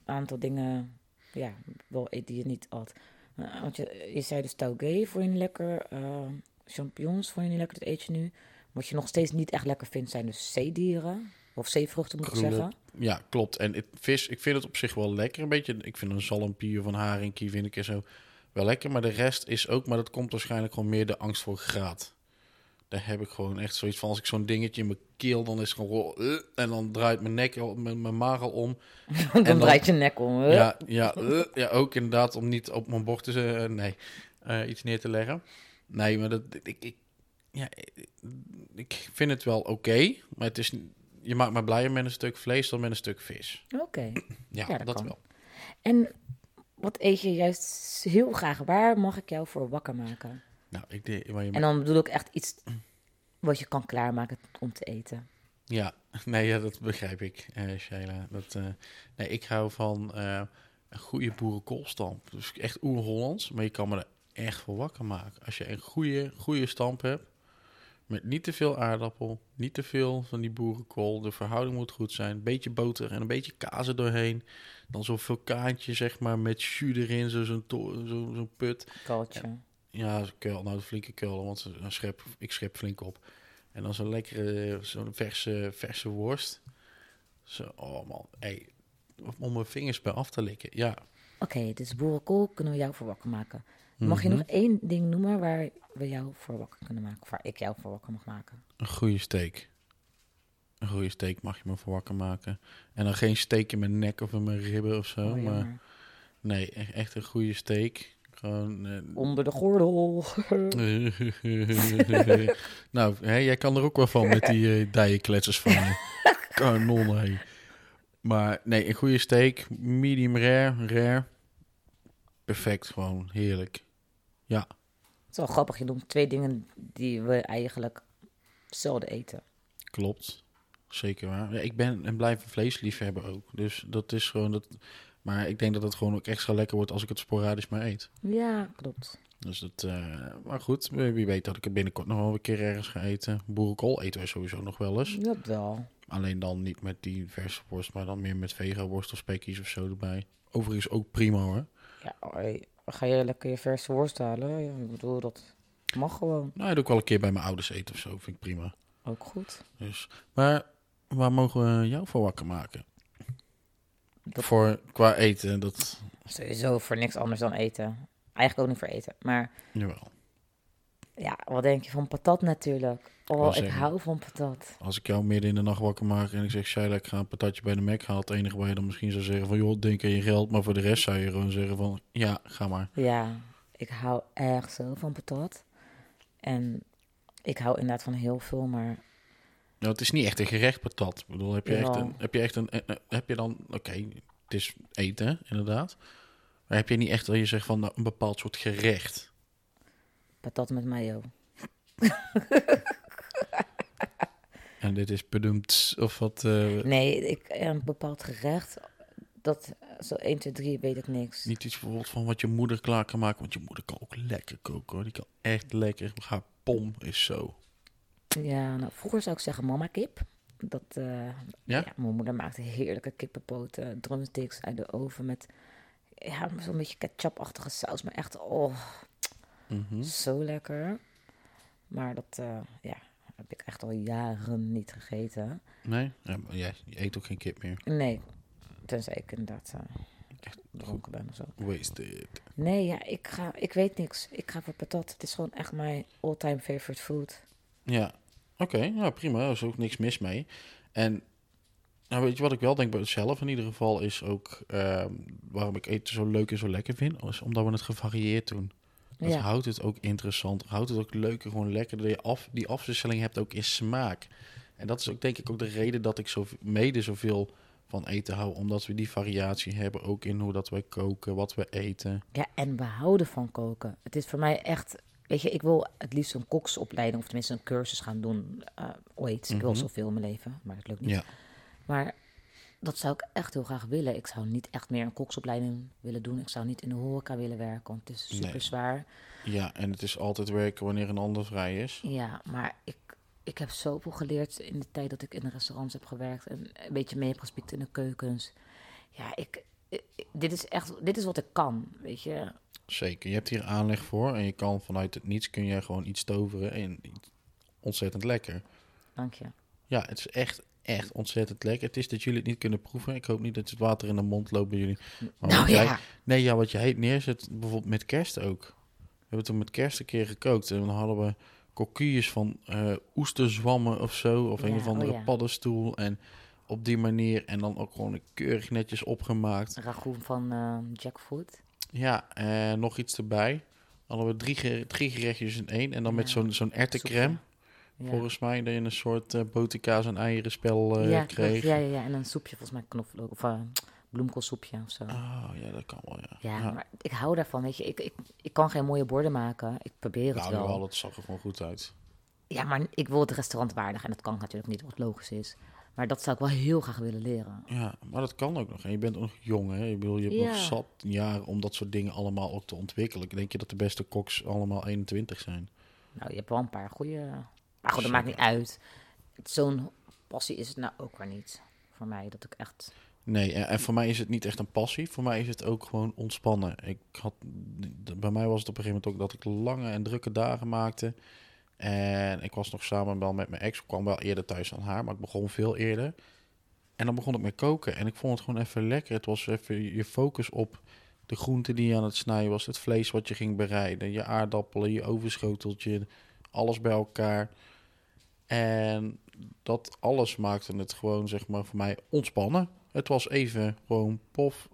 een aantal dingen ja, wel eet die je niet at. Eh, want je, je zei dus taugé vond je niet lekker, eh, champignons vond je niet lekker, dat eet je nu. Wat je nog steeds niet echt lekker vindt zijn dus zeedieren, of zeevruchten moet ik zeggen. ja, klopt. En het, vis, ik vind het op zich wel lekker. Een beetje, ik vind een zalmpie of een haringkie vind ik er zo wel lekker. Maar de rest is ook, maar dat komt waarschijnlijk gewoon meer de angst voor graat. Daar heb ik gewoon echt zoiets van, als ik zo'n dingetje in mijn keel, dan is het gewoon... eh, en dan draait mijn nek, mijn, mijn maag al om. *laughs* dan, dan- draait je nek om. Ja, ja, eh, ja, ook inderdaad om niet op mijn bord te ze- nee, eh, iets neer te leggen. Nee, maar dat, ik, ik, ja, ik vind het wel oké, maar het is, je maakt me blijer met een stuk vlees dan met een stuk vis. Oké. Ja, Ja, dat dat, wel. En wat eet je juist heel graag? Waar mag ik jou voor wakker maken? Nou, ik je En dan bedoel ik echt iets wat je kan klaarmaken om te eten. Ja, *laughs* nee, ja, dat begrijp ik, Sheila. Dat, eh, nee, ik hou van eh, een goede boerenkoolstamp. Dus echt oer-Hollands, maar je kan me er echt voor wakker maken. Als je een goede, goede stamp hebt, met niet te veel aardappel, niet te veel van die boerenkool. De verhouding moet goed zijn. Een beetje boter en een beetje kaas er doorheen. Dan zo'n vulkaantje, zeg maar, met jus erin, zo- zo'n to- zo, zo'n put. Kaltje. Ja, kuil, nou, een flinke kuil, want dan schep, ik schep flink op. En dan zo'n lekkere, zo'n verse, verse worst. Zo, oh man, hey, om mijn vingers bij af te likken. Ja, Oké, dus boerenkool kunnen we jou voor wakker maken. Mag je nog één ding noemen waar we jou voor wakker kunnen maken? Of waar ik jou voor wakker mag maken? een goede steak. Een goede steak mag je me voor wakker maken. En dan geen steak in mijn nek of in mijn ribben of zo. Oh, maar nee, e- echt een goede steak. Gewoon. eh, Onder de gordel. *laughs* nou, hè, jij kan er ook wel van met die uh, dijenkletsers van je. *laughs* Kanon, hé. Maar nee, een goede steak, medium rare, rare. Perfect, gewoon heerlijk. Ja, Het is wel grappig, je noemt twee dingen die we eigenlijk zelden eten. klopt. Zeker waar. Ja, ik ben en blijf een vleesliefhebber ook. Dus dat is gewoon dat. Maar ik denk dat het gewoon ook extra lekker wordt als ik het sporadisch maar eet. Ja, klopt. Dus dat, eh, maar goed, wie weet dat ik het binnenkort nog wel een keer ergens ga eten. Boerenkool eten wij sowieso nog wel eens. Dat wel. Alleen dan niet met die verse worst, maar dan meer met vega-worst of spekjes of zo erbij. Overigens ook prima hoor. Ja, ga je lekker je verse worst halen? Ja, ik bedoel, dat mag gewoon. Nou, dat ook wel een keer bij mijn ouders eten of zo, vind ik prima. Ook goed. Dus, maar waar mogen we jou voor wakker maken? Dat- Voor qua eten, dat... Sowieso voor niks anders dan eten. Eigenlijk ook niet voor eten. Maar Jawel. ja, wat denk je van patat natuurlijk? Oh, ik zeggen. hou van patat. Als ik jou midden in de nacht wakker maak en ik zeg... Sheila, ik ga een patatje bij de Mac halen. Het enige waar je dan misschien zou zeggen van... joh, denk aan je geld. Maar voor de rest zou je gewoon zeggen van... ja, ga maar. Ja, ik hou erg zo van patat. En ik hou inderdaad van heel veel, maar Nou, het is niet echt een gerecht patat. Ik bedoel, heb je echt een... Heb je, echt een, eh, eh, heb je dan... Oké, het is eten, inderdaad. Maar heb je niet echt dat je zegt van nou, een bepaald soort gerecht? patat met mayo. *laughs* En dit is bedoemd of wat... eh, Nee, ik, een bepaald gerecht, dat zo 1, 2, 3 weet ik niks. Niet iets bijvoorbeeld van wat je moeder klaar kan maken. Want je moeder kan ook lekker koken hoor. Die kan echt lekker. Haar pom is zo. Ja, nou, vroeger zou ik zeggen mama kip. Dat, eh, Ja? Mijn moeder maakte heerlijke kippenpoten, drumsticks uit de oven met ja, zo'n beetje ketchupachtige saus. Maar echt, oh, Mhm. zo lekker. Maar dat eh, ja, heb ik echt al jaren niet gegeten. Nee? Ja, jij je eet ook geen kip meer. Nee, tenzij ik inderdaad uh, Echt dronken ben of zo. wasted. Nee, ja, ik, ga, ik weet niks. Ik ga voor patat. Het is gewoon echt mijn all-time favorite food. Ja, oké. ja, prima. Er is ook niks mis mee. En nou, weet je wat ik wel denk bij zelf in ieder geval is ook ehm, waarom ik eten zo leuk en zo lekker vind. Is omdat we het gevarieerd doen. Dat Ja. houdt het ook interessant. Houdt het ook leuk en gewoon lekker. Dat je af, die afwisseling hebt ook in smaak. En dat is ook denk ik ook de reden dat ik zo mede zoveel van eten hou. Omdat we die variatie hebben ook in hoe dat wij koken, wat we eten. Ja, en we houden van koken. Het is voor mij echt... Weet je, ik wil het liefst een koksopleiding... of tenminste een cursus gaan doen. eh ooit. Ik wil Mhm. zoveel in mijn leven, maar dat lukt niet. Ja, Maar Dat zou ik echt heel graag willen. Ik zou niet echt meer een koksopleiding willen doen. Ik zou niet in de horeca willen werken, want het is super Nee. zwaar. Ja, en het is altijd werken wanneer een ander vrij is. Ja, maar ik, ik heb zoveel geleerd in de tijd dat ik in de restaurants heb gewerkt. En een beetje mee heb gespiekt in de keukens. Ja, ik, ik- dit is echt, dit is wat ik kan, weet je. Zeker, je hebt hier aanleg voor en je kan vanuit het niets kun je gewoon iets toveren en ontzettend lekker. Dank je. Ja, het is echt, echt ontzettend lekker. Het is dat jullie het niet kunnen proeven. Ik hoop niet dat het water in de mond loopt bij jullie. Maar nou ja, jij, nee, ja, wat jij neerzet, bijvoorbeeld met kerst ook. We hebben toen met kerst een keer gekookt en dan hadden we coquilles van eh oesterzwammen of zo, of een of andere oh ja. paddenstoel. En op die manier, en dan ook gewoon keurig netjes opgemaakt. ragout van eh, Jackfoot. Ja, en nog iets erbij. Hadden we drie, drie gerechtjes in één. En dan met zo'n zo'n erwtencrème. Ja. Volgens mij dat je een soort eh boterkaas en eierenspel eh ja, kreeg. Ja, ja, ja, en een soepje, volgens mij knoflook of uh, bloemkoolsoepje of zo. Oh, ja, dat kan wel, ja. Ja, maar ik hou daarvan, weet je. Ik, ik, ik kan geen mooie borden maken. Ik probeer het Nou, wel. wel, het zag er gewoon goed uit. Ja, maar ik wil het restaurant waardig. En dat kan natuurlijk niet, wat logisch is. Maar dat zou ik wel heel graag willen leren. Ja, maar dat kan ook nog. En je bent ook nog jong, hè? Ik bedoel, je hebt nog zat jaren om dat soort dingen allemaal ook te ontwikkelen. Denk je dat de beste koks allemaal 21 zijn? Nou, je hebt wel een paar goede... Maar goed, dat maakt niet uit. Zo'n passie is het nou ook weer niet. Voor mij, dat ik echt... Nee, en, voor mij is het niet echt een passie. Voor mij is het ook gewoon ontspannen. Ik had, bij mij was het op een gegeven moment ook dat ik lange en drukke dagen maakte. En ik was nog samen wel met mijn ex. Ik kwam wel eerder thuis dan haar, maar ik begon veel eerder. En dan begon ik met koken. En ik vond het gewoon even lekker. Het was even je focus op de groenten die je aan het snijden was. Het vlees wat je ging bereiden. Je aardappelen, je ovenschoteltje. Alles bij elkaar. En dat alles maakte het gewoon, zeg maar, voor mij ontspannen. Het was even gewoon pof.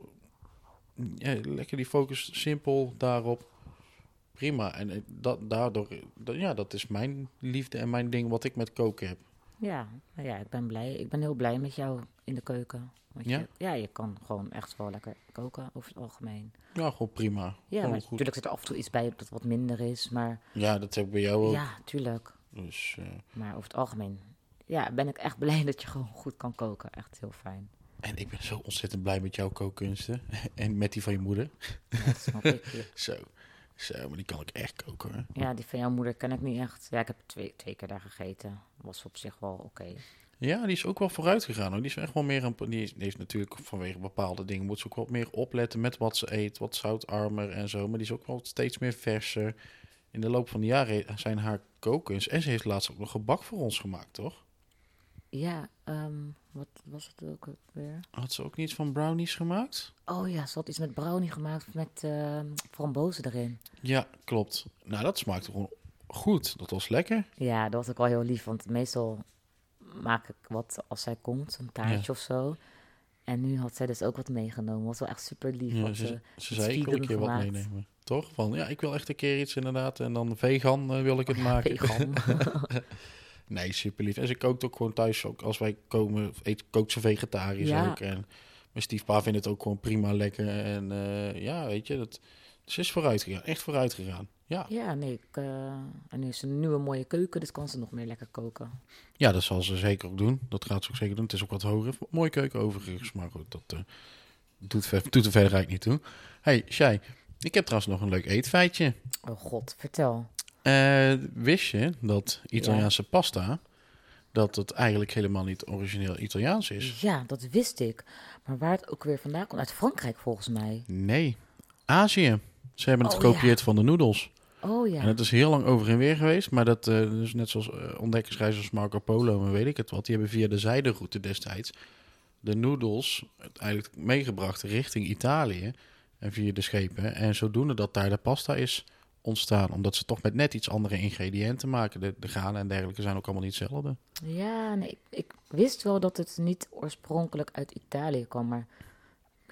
Ja, lekker die focus, simpel daarop. Prima. En eh, dat, daardoor, dat, ja, dat is mijn liefde en mijn ding wat ik met koken heb. Ja, nou ja, ik ben blij. Ik ben heel blij met jou in de keuken. Want Ja? Je, ja, je kan gewoon echt wel lekker koken over het algemeen. Ja, gewoon prima. Ja, Gewoon maar goed. natuurlijk zit er af en toe iets bij dat wat minder is. Maar Ja, dat heb ik bij jou ook. ja, tuurlijk. Dus, eh, Maar over het algemeen ja, ben ik echt blij *laughs* dat je gewoon goed kan koken. Echt heel fijn. en ik ben zo ontzettend blij met jouw kookkunsten. *laughs* en met die van je moeder. Ja, dat snap ik. *laughs* Zo. Zo, maar die kan ik echt koken. Ja, die van jouw moeder ken ik niet echt. Ja, ik heb twee, twee keer daar gegeten. Was op zich wel oké. Ja, die is ook wel vooruit gegaan. Hoor. Die is echt wel meer een. Die, is, die heeft natuurlijk vanwege bepaalde dingen. Moet ze ook wat meer opletten met wat ze eet. Wat zoutarmer en zo. Maar die is ook wel steeds meer verser. In de loop van de jaren zijn haar kokens. En ze heeft laatst ook nog gebak voor ons gemaakt, toch? Ja, ehm, wat was het ook weer? Had ze ook niets van brownies gemaakt? Oh ja, ze had iets met brownie gemaakt met ehm frambozen erin. Ja, klopt. Nou, dat smaakte gewoon goed. Dat was lekker. Ja, dat was ook wel heel lief, want meestal maak ik wat als zij komt, een taartje of zo. En nu had zij dus ook wat meegenomen. Was wel echt super lief. Ja, ze, ze, ze iets zei, ik wil een keer wat gemaakt. meenemen. Toch? Van, ja, ik wil echt een keer iets inderdaad. En dan vegan eh, wil ik het maken. Vegan. *laughs* Nee, super lief. En ze kookt ook gewoon thuis. Ook als wij komen, eet, kookt ze vegetarisch Ja. ook. En mijn stiefpa vindt het ook gewoon prima lekker. En eh, ja, weet je, dat, ze is vooruit gegaan. Echt vooruit gegaan. Ja. ja, nee. Ik, eh, en nu is ze een nieuwe mooie keuken, dus kan ze nog meer lekker koken. ja, dat zal ze zeker ook doen. Dat gaat ze ook zeker doen. Het is ook wat hoger. Mooie keuken overigens. Maar goed, dat eh, doet, ver- doet er verder eigenlijk niet toe. hey, Shai. Ik heb trouwens nog een leuk eetfeitje. Oh god, vertel. Eh, wist je dat Italiaanse pasta... dat het eigenlijk helemaal niet origineel Italiaans is? Ja, dat wist ik. Maar waar het ook weer vandaan komt, uit Frankrijk volgens mij. Nee, Azië. Ze hebben het Oh, gekopieerd van de noedels. Oh ja. En het is heel lang over en weer geweest. Maar dat, eh, dus net zoals eh, ontdekkersreizigers Marco Polo en weet ik het wat. Die hebben via de zijderoute destijds de noedels eigenlijk meegebracht richting Italië. En via de schepen. En zodoende dat daar de pasta is ontstaan. Omdat ze toch met net iets andere ingrediënten maken. De, de granen en dergelijke zijn ook allemaal niet hetzelfde. Ja, nee, ik, ik wist wel dat het niet oorspronkelijk uit Italië kwam, maar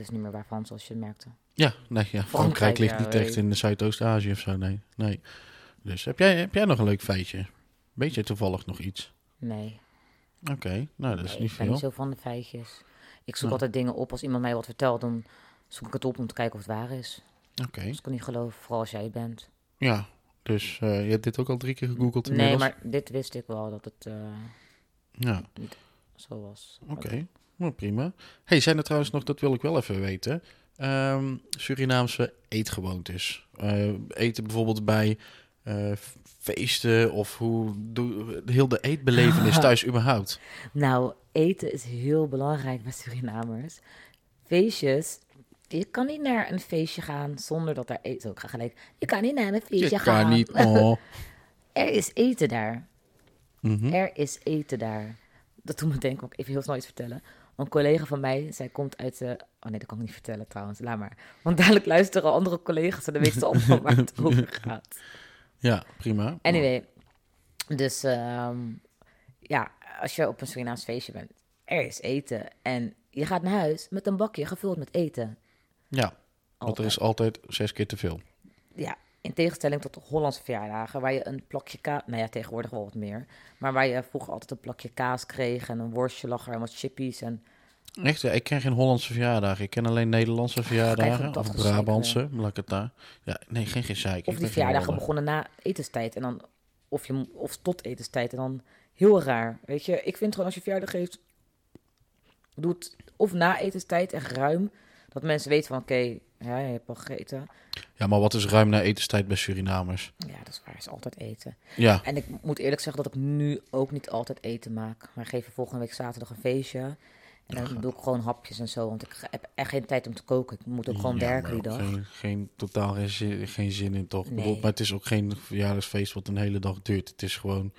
wist niet meer waarvan, zoals je merkte. Ja, nee, ja, Frankrijk ligt niet echt in Zuidoost-Azië of zo. Nee, nee. Dus heb jij, heb jij nog een leuk feitje? Weet je toevallig nog iets? Nee, Oké, nou dat is nee, niet ik ben veel. niet zo van de feitjes. Ik zoek Nou. altijd dingen op als iemand mij wat vertelt, dan zoek ik het op om te kijken of het waar is. Oké, Dus ik kan niet geloven, vooral als jij bent. ja. Dus eh, je hebt dit ook al drie keer gegoogeld Nee, inmiddels? maar dit wist ik wel dat het eh, Ja, zo was. oké. Nou, prima. Hey, zijn er trouwens nog, dat wil ik wel even weten, ehm, Surinaamse eetgewoontes? Eh, eten bijvoorbeeld bij eh, feesten of hoe doe, heel de eetbelevenis *laughs* thuis überhaupt? Nou, eten is heel belangrijk bij Surinamers. Feestjes. Je kan niet naar een feestje gaan zonder dat er eten... Zo, ik ga gelijk. Je kan niet naar een feestje Je gaan. kan niet. *laughs* Oh. Er is eten daar. Mhm. Er is eten daar. Dat doet me denken, ook even heel snel iets vertellen. Een collega van mij, zij komt uit de... Oh nee, dat kan ik niet vertellen trouwens, laat maar. Want dadelijk luisteren andere collega's en dan weten ze allemaal *laughs* waar het over gaat. Ja, prima. Anyway, dus ehm, ja, als je op een Surinaams feestje bent, er is eten. En je gaat naar huis met een bakje gevuld met eten. Ja, want er is altijd zes keer te veel. Ja, in tegenstelling tot de Hollandse verjaardagen, waar je een plakje kaas... Nou ja, tegenwoordig wel wat meer. Maar waar je vroeger altijd een plakje kaas kreeg en een worstje lag er en wat chippies. En Echt, ja, ik ken geen Hollandse verjaardagen. Ik ken alleen Nederlandse verjaardagen. Of Brabantse, laat ik het daar. Ja, nee, geen gezeik. Ik Of die verjaardagen begonnen na etenstijd. En dan, of, je, of tot etenstijd. En dan heel raar. Weet je, ik vind gewoon als je verjaardag geeft, doe het of na etenstijd echt ruim. Dat mensen weten van, oké, ja, je hebt al gegeten. Ja, maar wat is ruim na etenstijd bij Surinamers? Ja, dat is waar, is altijd eten. Ja, En ik moet eerlijk zeggen dat ik nu ook niet altijd eten maak. Maar geven volgende week zaterdag een feestje. En dan doe ik gewoon hapjes en zo. Want ik heb echt geen tijd om te koken. Ik moet ook gewoon Ja, werken die dag. Geen, geen, totaal geen zin, geen zin in, toch? Nee. maar het is ook geen verjaardagsfeest wat een hele dag duurt. Het is gewoon,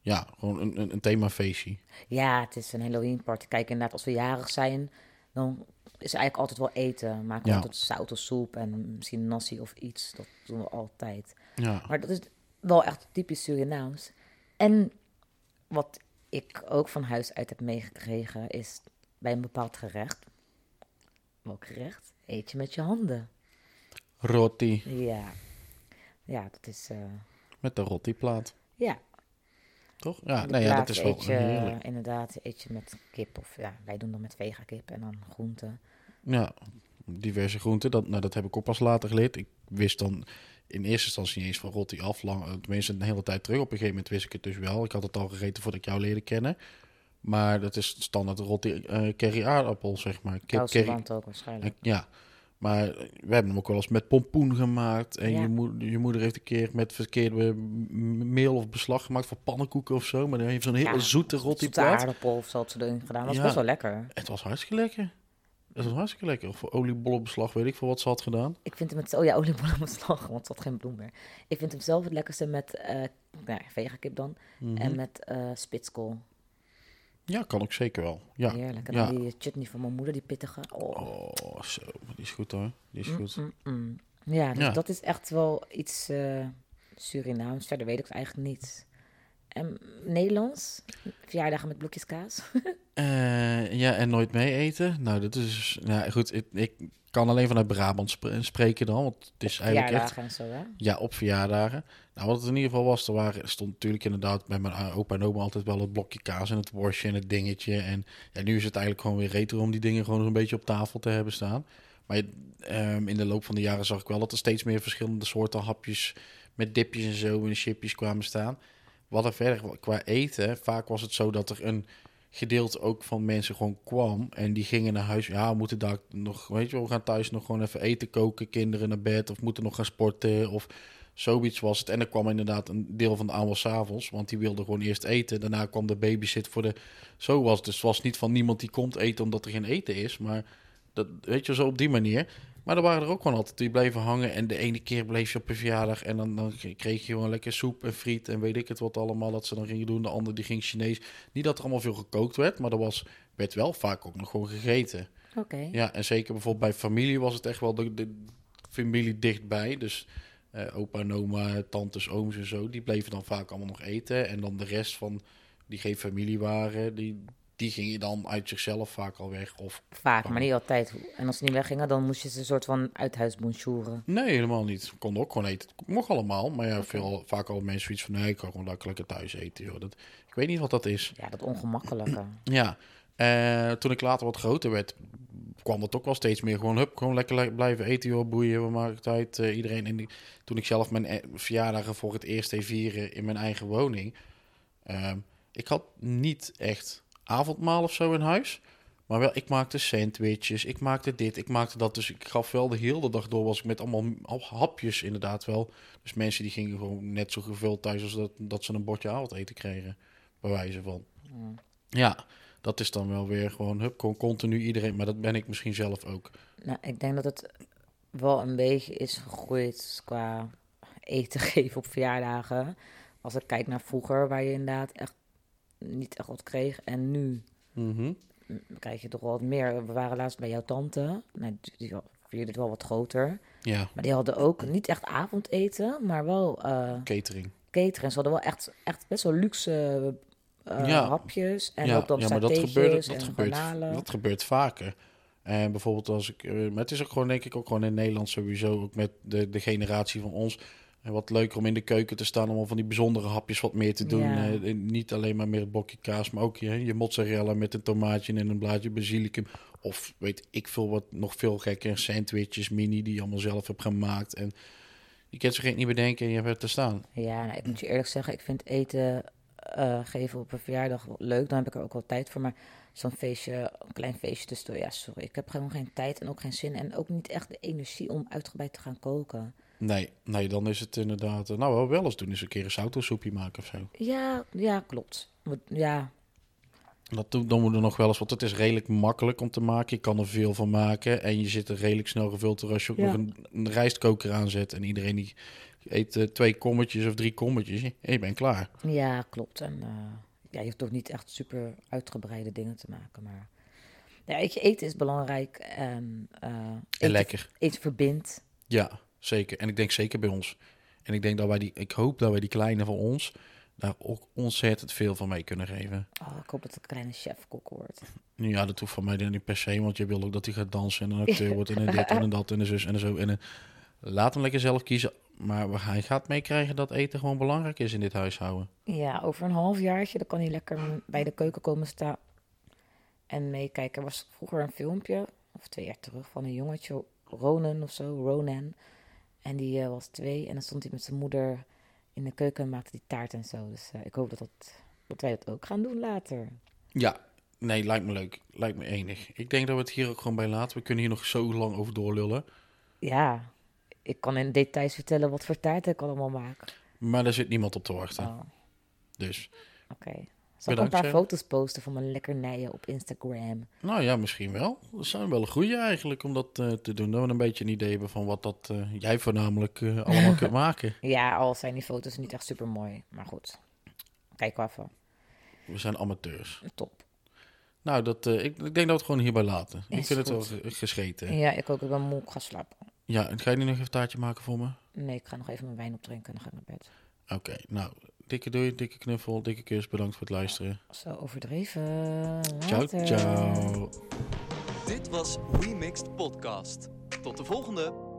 ja, gewoon een, een, een themafeestje. Ja, het is een Halloween party. Kijk, inderdaad, als we jarig zijn, dan is eigenlijk altijd wel eten. Maken we Ja. altijd zout of soep en misschien nasi of iets. Dat doen we altijd. Ja, Maar dat is wel echt typisch Surinaams. En wat ik ook van huis uit heb meegekregen, is bij een bepaald gerecht. Welk gerecht? Eet je met je handen. roti Ja. Ja, dat is... eh, met de rotiplaat, ja, toch? Ja, nee, ja, dat is wel eet je, heerlijk. Inderdaad, eet je met kip of ja, wij doen dan met vega kip en dan groenten. Ja, diverse groenten. Dat, nou, dat heb ik ook pas later geleerd. Ik wist dan in eerste instantie niet eens van roti af. Lang, eh, tenminste, een hele tijd terug. Op een gegeven moment wist ik het dus wel. Ik had het al gegeten voordat ik jou leerde kennen. Maar dat is standaard roti eh curry aardappel, zeg maar. Kip curry. ook waarschijnlijk. Ja, maar we hebben hem ook wel eens met pompoen gemaakt. En Ja. je, moeder, je moeder heeft een keer met verkeerde meel of beslag gemaakt voor pannenkoeken of zo. Maar dan heeft zo'n heel Ja, zoete Zoete rotiplaat. aardappel of zo had ze erin gedaan. Dat was best wel lekker. Het was hartstikke lekker. Het was hartstikke lekker. Of voor oliebollenbeslag, weet ik veel wat ze had gedaan. Ik vind hem met... Oh ja, oliebollen met slag, want ze had geen bloem meer. Ik vind hem zelf het lekkerste met uh, nou, vega kip dan. Mhm. En met eh spitskool. Ja, kan ook zeker wel. Ja. Heerlijk. En ja. die chutney van mijn moeder, die pittige. Oh. Oh, zo. Die is goed hoor. Die is Mm, goed. mm, mm. Ja, dus Ja. dat is echt wel iets eh, Surinaams. Verder weet ik het eigenlijk niet. En Nederlands? Verjaardagen met blokjes kaas? *laughs* Eh, ja, en nooit mee eten. Nou, dat is... Nou, goed, ik, ik kan alleen vanuit Brabant spre- spreken dan. Want het is eigenlijk echt... En zo, hè? Ja, op verjaardagen. Nou, wat het in ieder geval was, er waren, stond natuurlijk inderdaad bij mijn eh, opa en oma altijd wel het blokje kaas en het worstje en het dingetje. En ja, nu is het eigenlijk gewoon weer retro om die dingen gewoon een beetje op tafel te hebben staan. Maar ehm, in de loop van de jaren zag ik wel dat er steeds meer verschillende soorten hapjes met dipjes en zo en chipjes kwamen staan. Wat er verder qua eten, vaak was het zo dat er een gedeelte ook van mensen gewoon kwam en die gingen naar huis. Ja, moeten daar nog, weet je, wel, we gaan thuis nog gewoon even eten koken, kinderen naar bed of moeten nog gaan sporten of zoiets was het. En er kwam inderdaad een deel van de avond s'avonds, want die wilde gewoon eerst eten. Daarna kwam de babysit voor de. Zo was het. Dus het was niet van niemand die komt eten omdat er geen eten is, maar dat weet je zo op die manier. Maar er waren er ook gewoon altijd die bleven hangen. En de ene keer bleef je op een verjaardag. En dan, dan kreeg je gewoon lekker soep en friet. En weet ik het wat allemaal dat ze dan gingen doen. De andere die ging Chinees. Niet dat er allemaal veel gekookt werd. Maar er was, werd wel vaak ook nog gewoon gegeten. Oké. Ja, en zeker bijvoorbeeld bij familie was het echt wel de, de familie dichtbij. Dus eh, opa en oma, tantes, ooms en zo. Die bleven dan vaak allemaal nog eten. En dan de rest van die geen familie waren. Die, die gingen dan uit zichzelf vaak al weg. Of Vaak, maar niet altijd. En als ze niet weggingen, dan moest je ze een soort van uithuis bonjouren. Nee, helemaal niet. Kon ook gewoon eten. Mocht allemaal. Maar ja, veel, vaak al mensen zoiets van... Nee, ik kan gewoon lekker, thuis eten. Joh. Dat, ik weet niet wat dat is. Ja, dat ongemakkelijke. *clears throat* Ja. Eh, toen ik later wat groter werd... kwam dat ook wel steeds meer. Gewoon, hup, gewoon lekker, le- blijven eten, joh. Boeien, we maken het uit. eh, iedereen. En die, toen ik zelf mijn eh, verjaardagen voor het eerst deed vieren... in mijn eigen woning... ehm, ik had niet echt avondmaal of zo in huis... Maar wel, ik maakte sandwiches, ik maakte dit, ik maakte dat. Dus ik gaf wel de hele dag door, was ik met allemaal hap- hapjes inderdaad wel. Dus mensen die gingen gewoon net zo gevuld thuis als dat, dat ze een bordje avondeten kregen. Bij wijze van. Mm. Ja, dat is dan wel weer gewoon, hup, gewoon continu iedereen. Maar dat ben ik misschien zelf ook. Nou, ik denk dat het wel een beetje is gegroeid qua eten *laughs* geven op verjaardagen. Als ik kijk naar vroeger, waar je inderdaad echt niet echt wat kreeg. En nu Mhm. krijg je toch wel wat meer. We waren laatst bij jouw tante. Nou, die- die het wel wat groter. Ja, Maar die hadden ook niet echt avondeten, maar wel eh catering. catering. Ze hadden wel echt, echt best wel luxe eh, Ja. hapjes. En ja, ook dan ja, maar dat gebeurt, dat, en gebeurt, garnalen. dat gebeurt vaker. En bijvoorbeeld als ik... eh, Maar het is ook gewoon, denk ik, ook gewoon in Nederland sowieso... ook met de, de generatie van ons... En wat leuker om in de keuken te staan... om al van die bijzondere hapjes wat meer te doen. Ja. Eh, niet alleen maar meer het blokje kaas... maar ook je, je mozzarella met een tomaatje en een blaadje basilicum. Of weet ik veel wat nog veel gekker... sandwiches, mini, die je allemaal zelf hebt gemaakt. En je kunt ze geen niet bedenken en je hebt er te staan. Ja, nou, ik moet je eerlijk zeggen, ik vind eten eh, geven op een verjaardag leuk. Dan heb ik er ook wel tijd voor. Maar zo'n feestje, een klein feestje tussendoor, ja, sorry. Ik heb gewoon geen tijd en ook geen zin. En ook niet echt de energie om uitgebreid te gaan koken. Nee, nee, dan is het inderdaad... eh, Nou, wel eens doen is een keer een sautosoepje maken of zo. Ja, ja, klopt. Ja, Dat doen, we er nog wel eens, want het is redelijk makkelijk om te maken. Je kan er veel van maken en je zit er redelijk snel gevuld als je ook Ja. nog een, een rijstkoker aanzet. En iedereen die eet eh, twee kommetjes of drie kommetjes en je bent klaar. ja, klopt. En eh, ja, je hoeft toch niet echt super uitgebreide dingen te maken. Maar ja, eten is belangrijk. En, lekker. Eten verbindt. Ja, zeker. En ik denk zeker bij ons. En ik denk dat wij die, ik hoop dat wij die kleine van ons daar ook ontzettend veel van mee kunnen geven. Oh, ik hoop dat het een kleine chefkok wordt. Nu ja, dat hoeft van mij dan niet per se, want je wil ook dat hij gaat dansen en een *laughs* acteur wordt en een dit en een dat en een zus en een zo. En een, laat hem lekker zelf kiezen. Maar hij gaat meekrijgen dat eten gewoon belangrijk is in dit huishouden. Ja, over een halfjaartje dan kan hij lekker bij de keuken komen staan en meekijken. Er was vroeger een filmpje, of twee jaar terug, van een jongetje, Ronan of zo, Ronan. En die eh, was twee en dan stond hij met zijn moeder in de keuken en maakte die taart en zo. Dus eh, ik hoop dat, dat, dat wij dat ook gaan doen later. Ja, nee, lijkt me leuk. Lijkt me enig. Ik denk dat we het hier ook gewoon bij laten. We kunnen hier nog zo lang over doorlullen. Ja, ik kan in details vertellen wat voor taart ik allemaal maak. Maar daar zit niemand op te wachten. Oh, Dus, oké. Zal ik een paar foto's posten van mijn lekkernijen op Instagram? nou ja, misschien wel. Dat zou wel een goede eigenlijk om dat eh, te doen. Dat we een beetje een idee hebben van wat dat eh, jij voornamelijk eh, allemaal kunt *laughs* maken. Ja, al zijn die foto's niet echt super mooi. Maar goed, kijk wel even. We zijn amateurs. Top. Nou, dat, ik, ik denk dat we het gewoon hierbij laten. ik vind het wel gescheten. Ja, ik ook. Ik ben moe. Ik ga slapen. Ja, en ga je nu nog even een taartje maken voor me? Nee, ik ga nog even mijn wijn opdrinken en dan ga ik naar bed. Oké, nou, dikke doei, dikke knuffel, dikke kus. Bedankt voor het luisteren. Zo overdreven. Ciao, Later. ciao. Dit was We Mixed Podcast. Tot de volgende!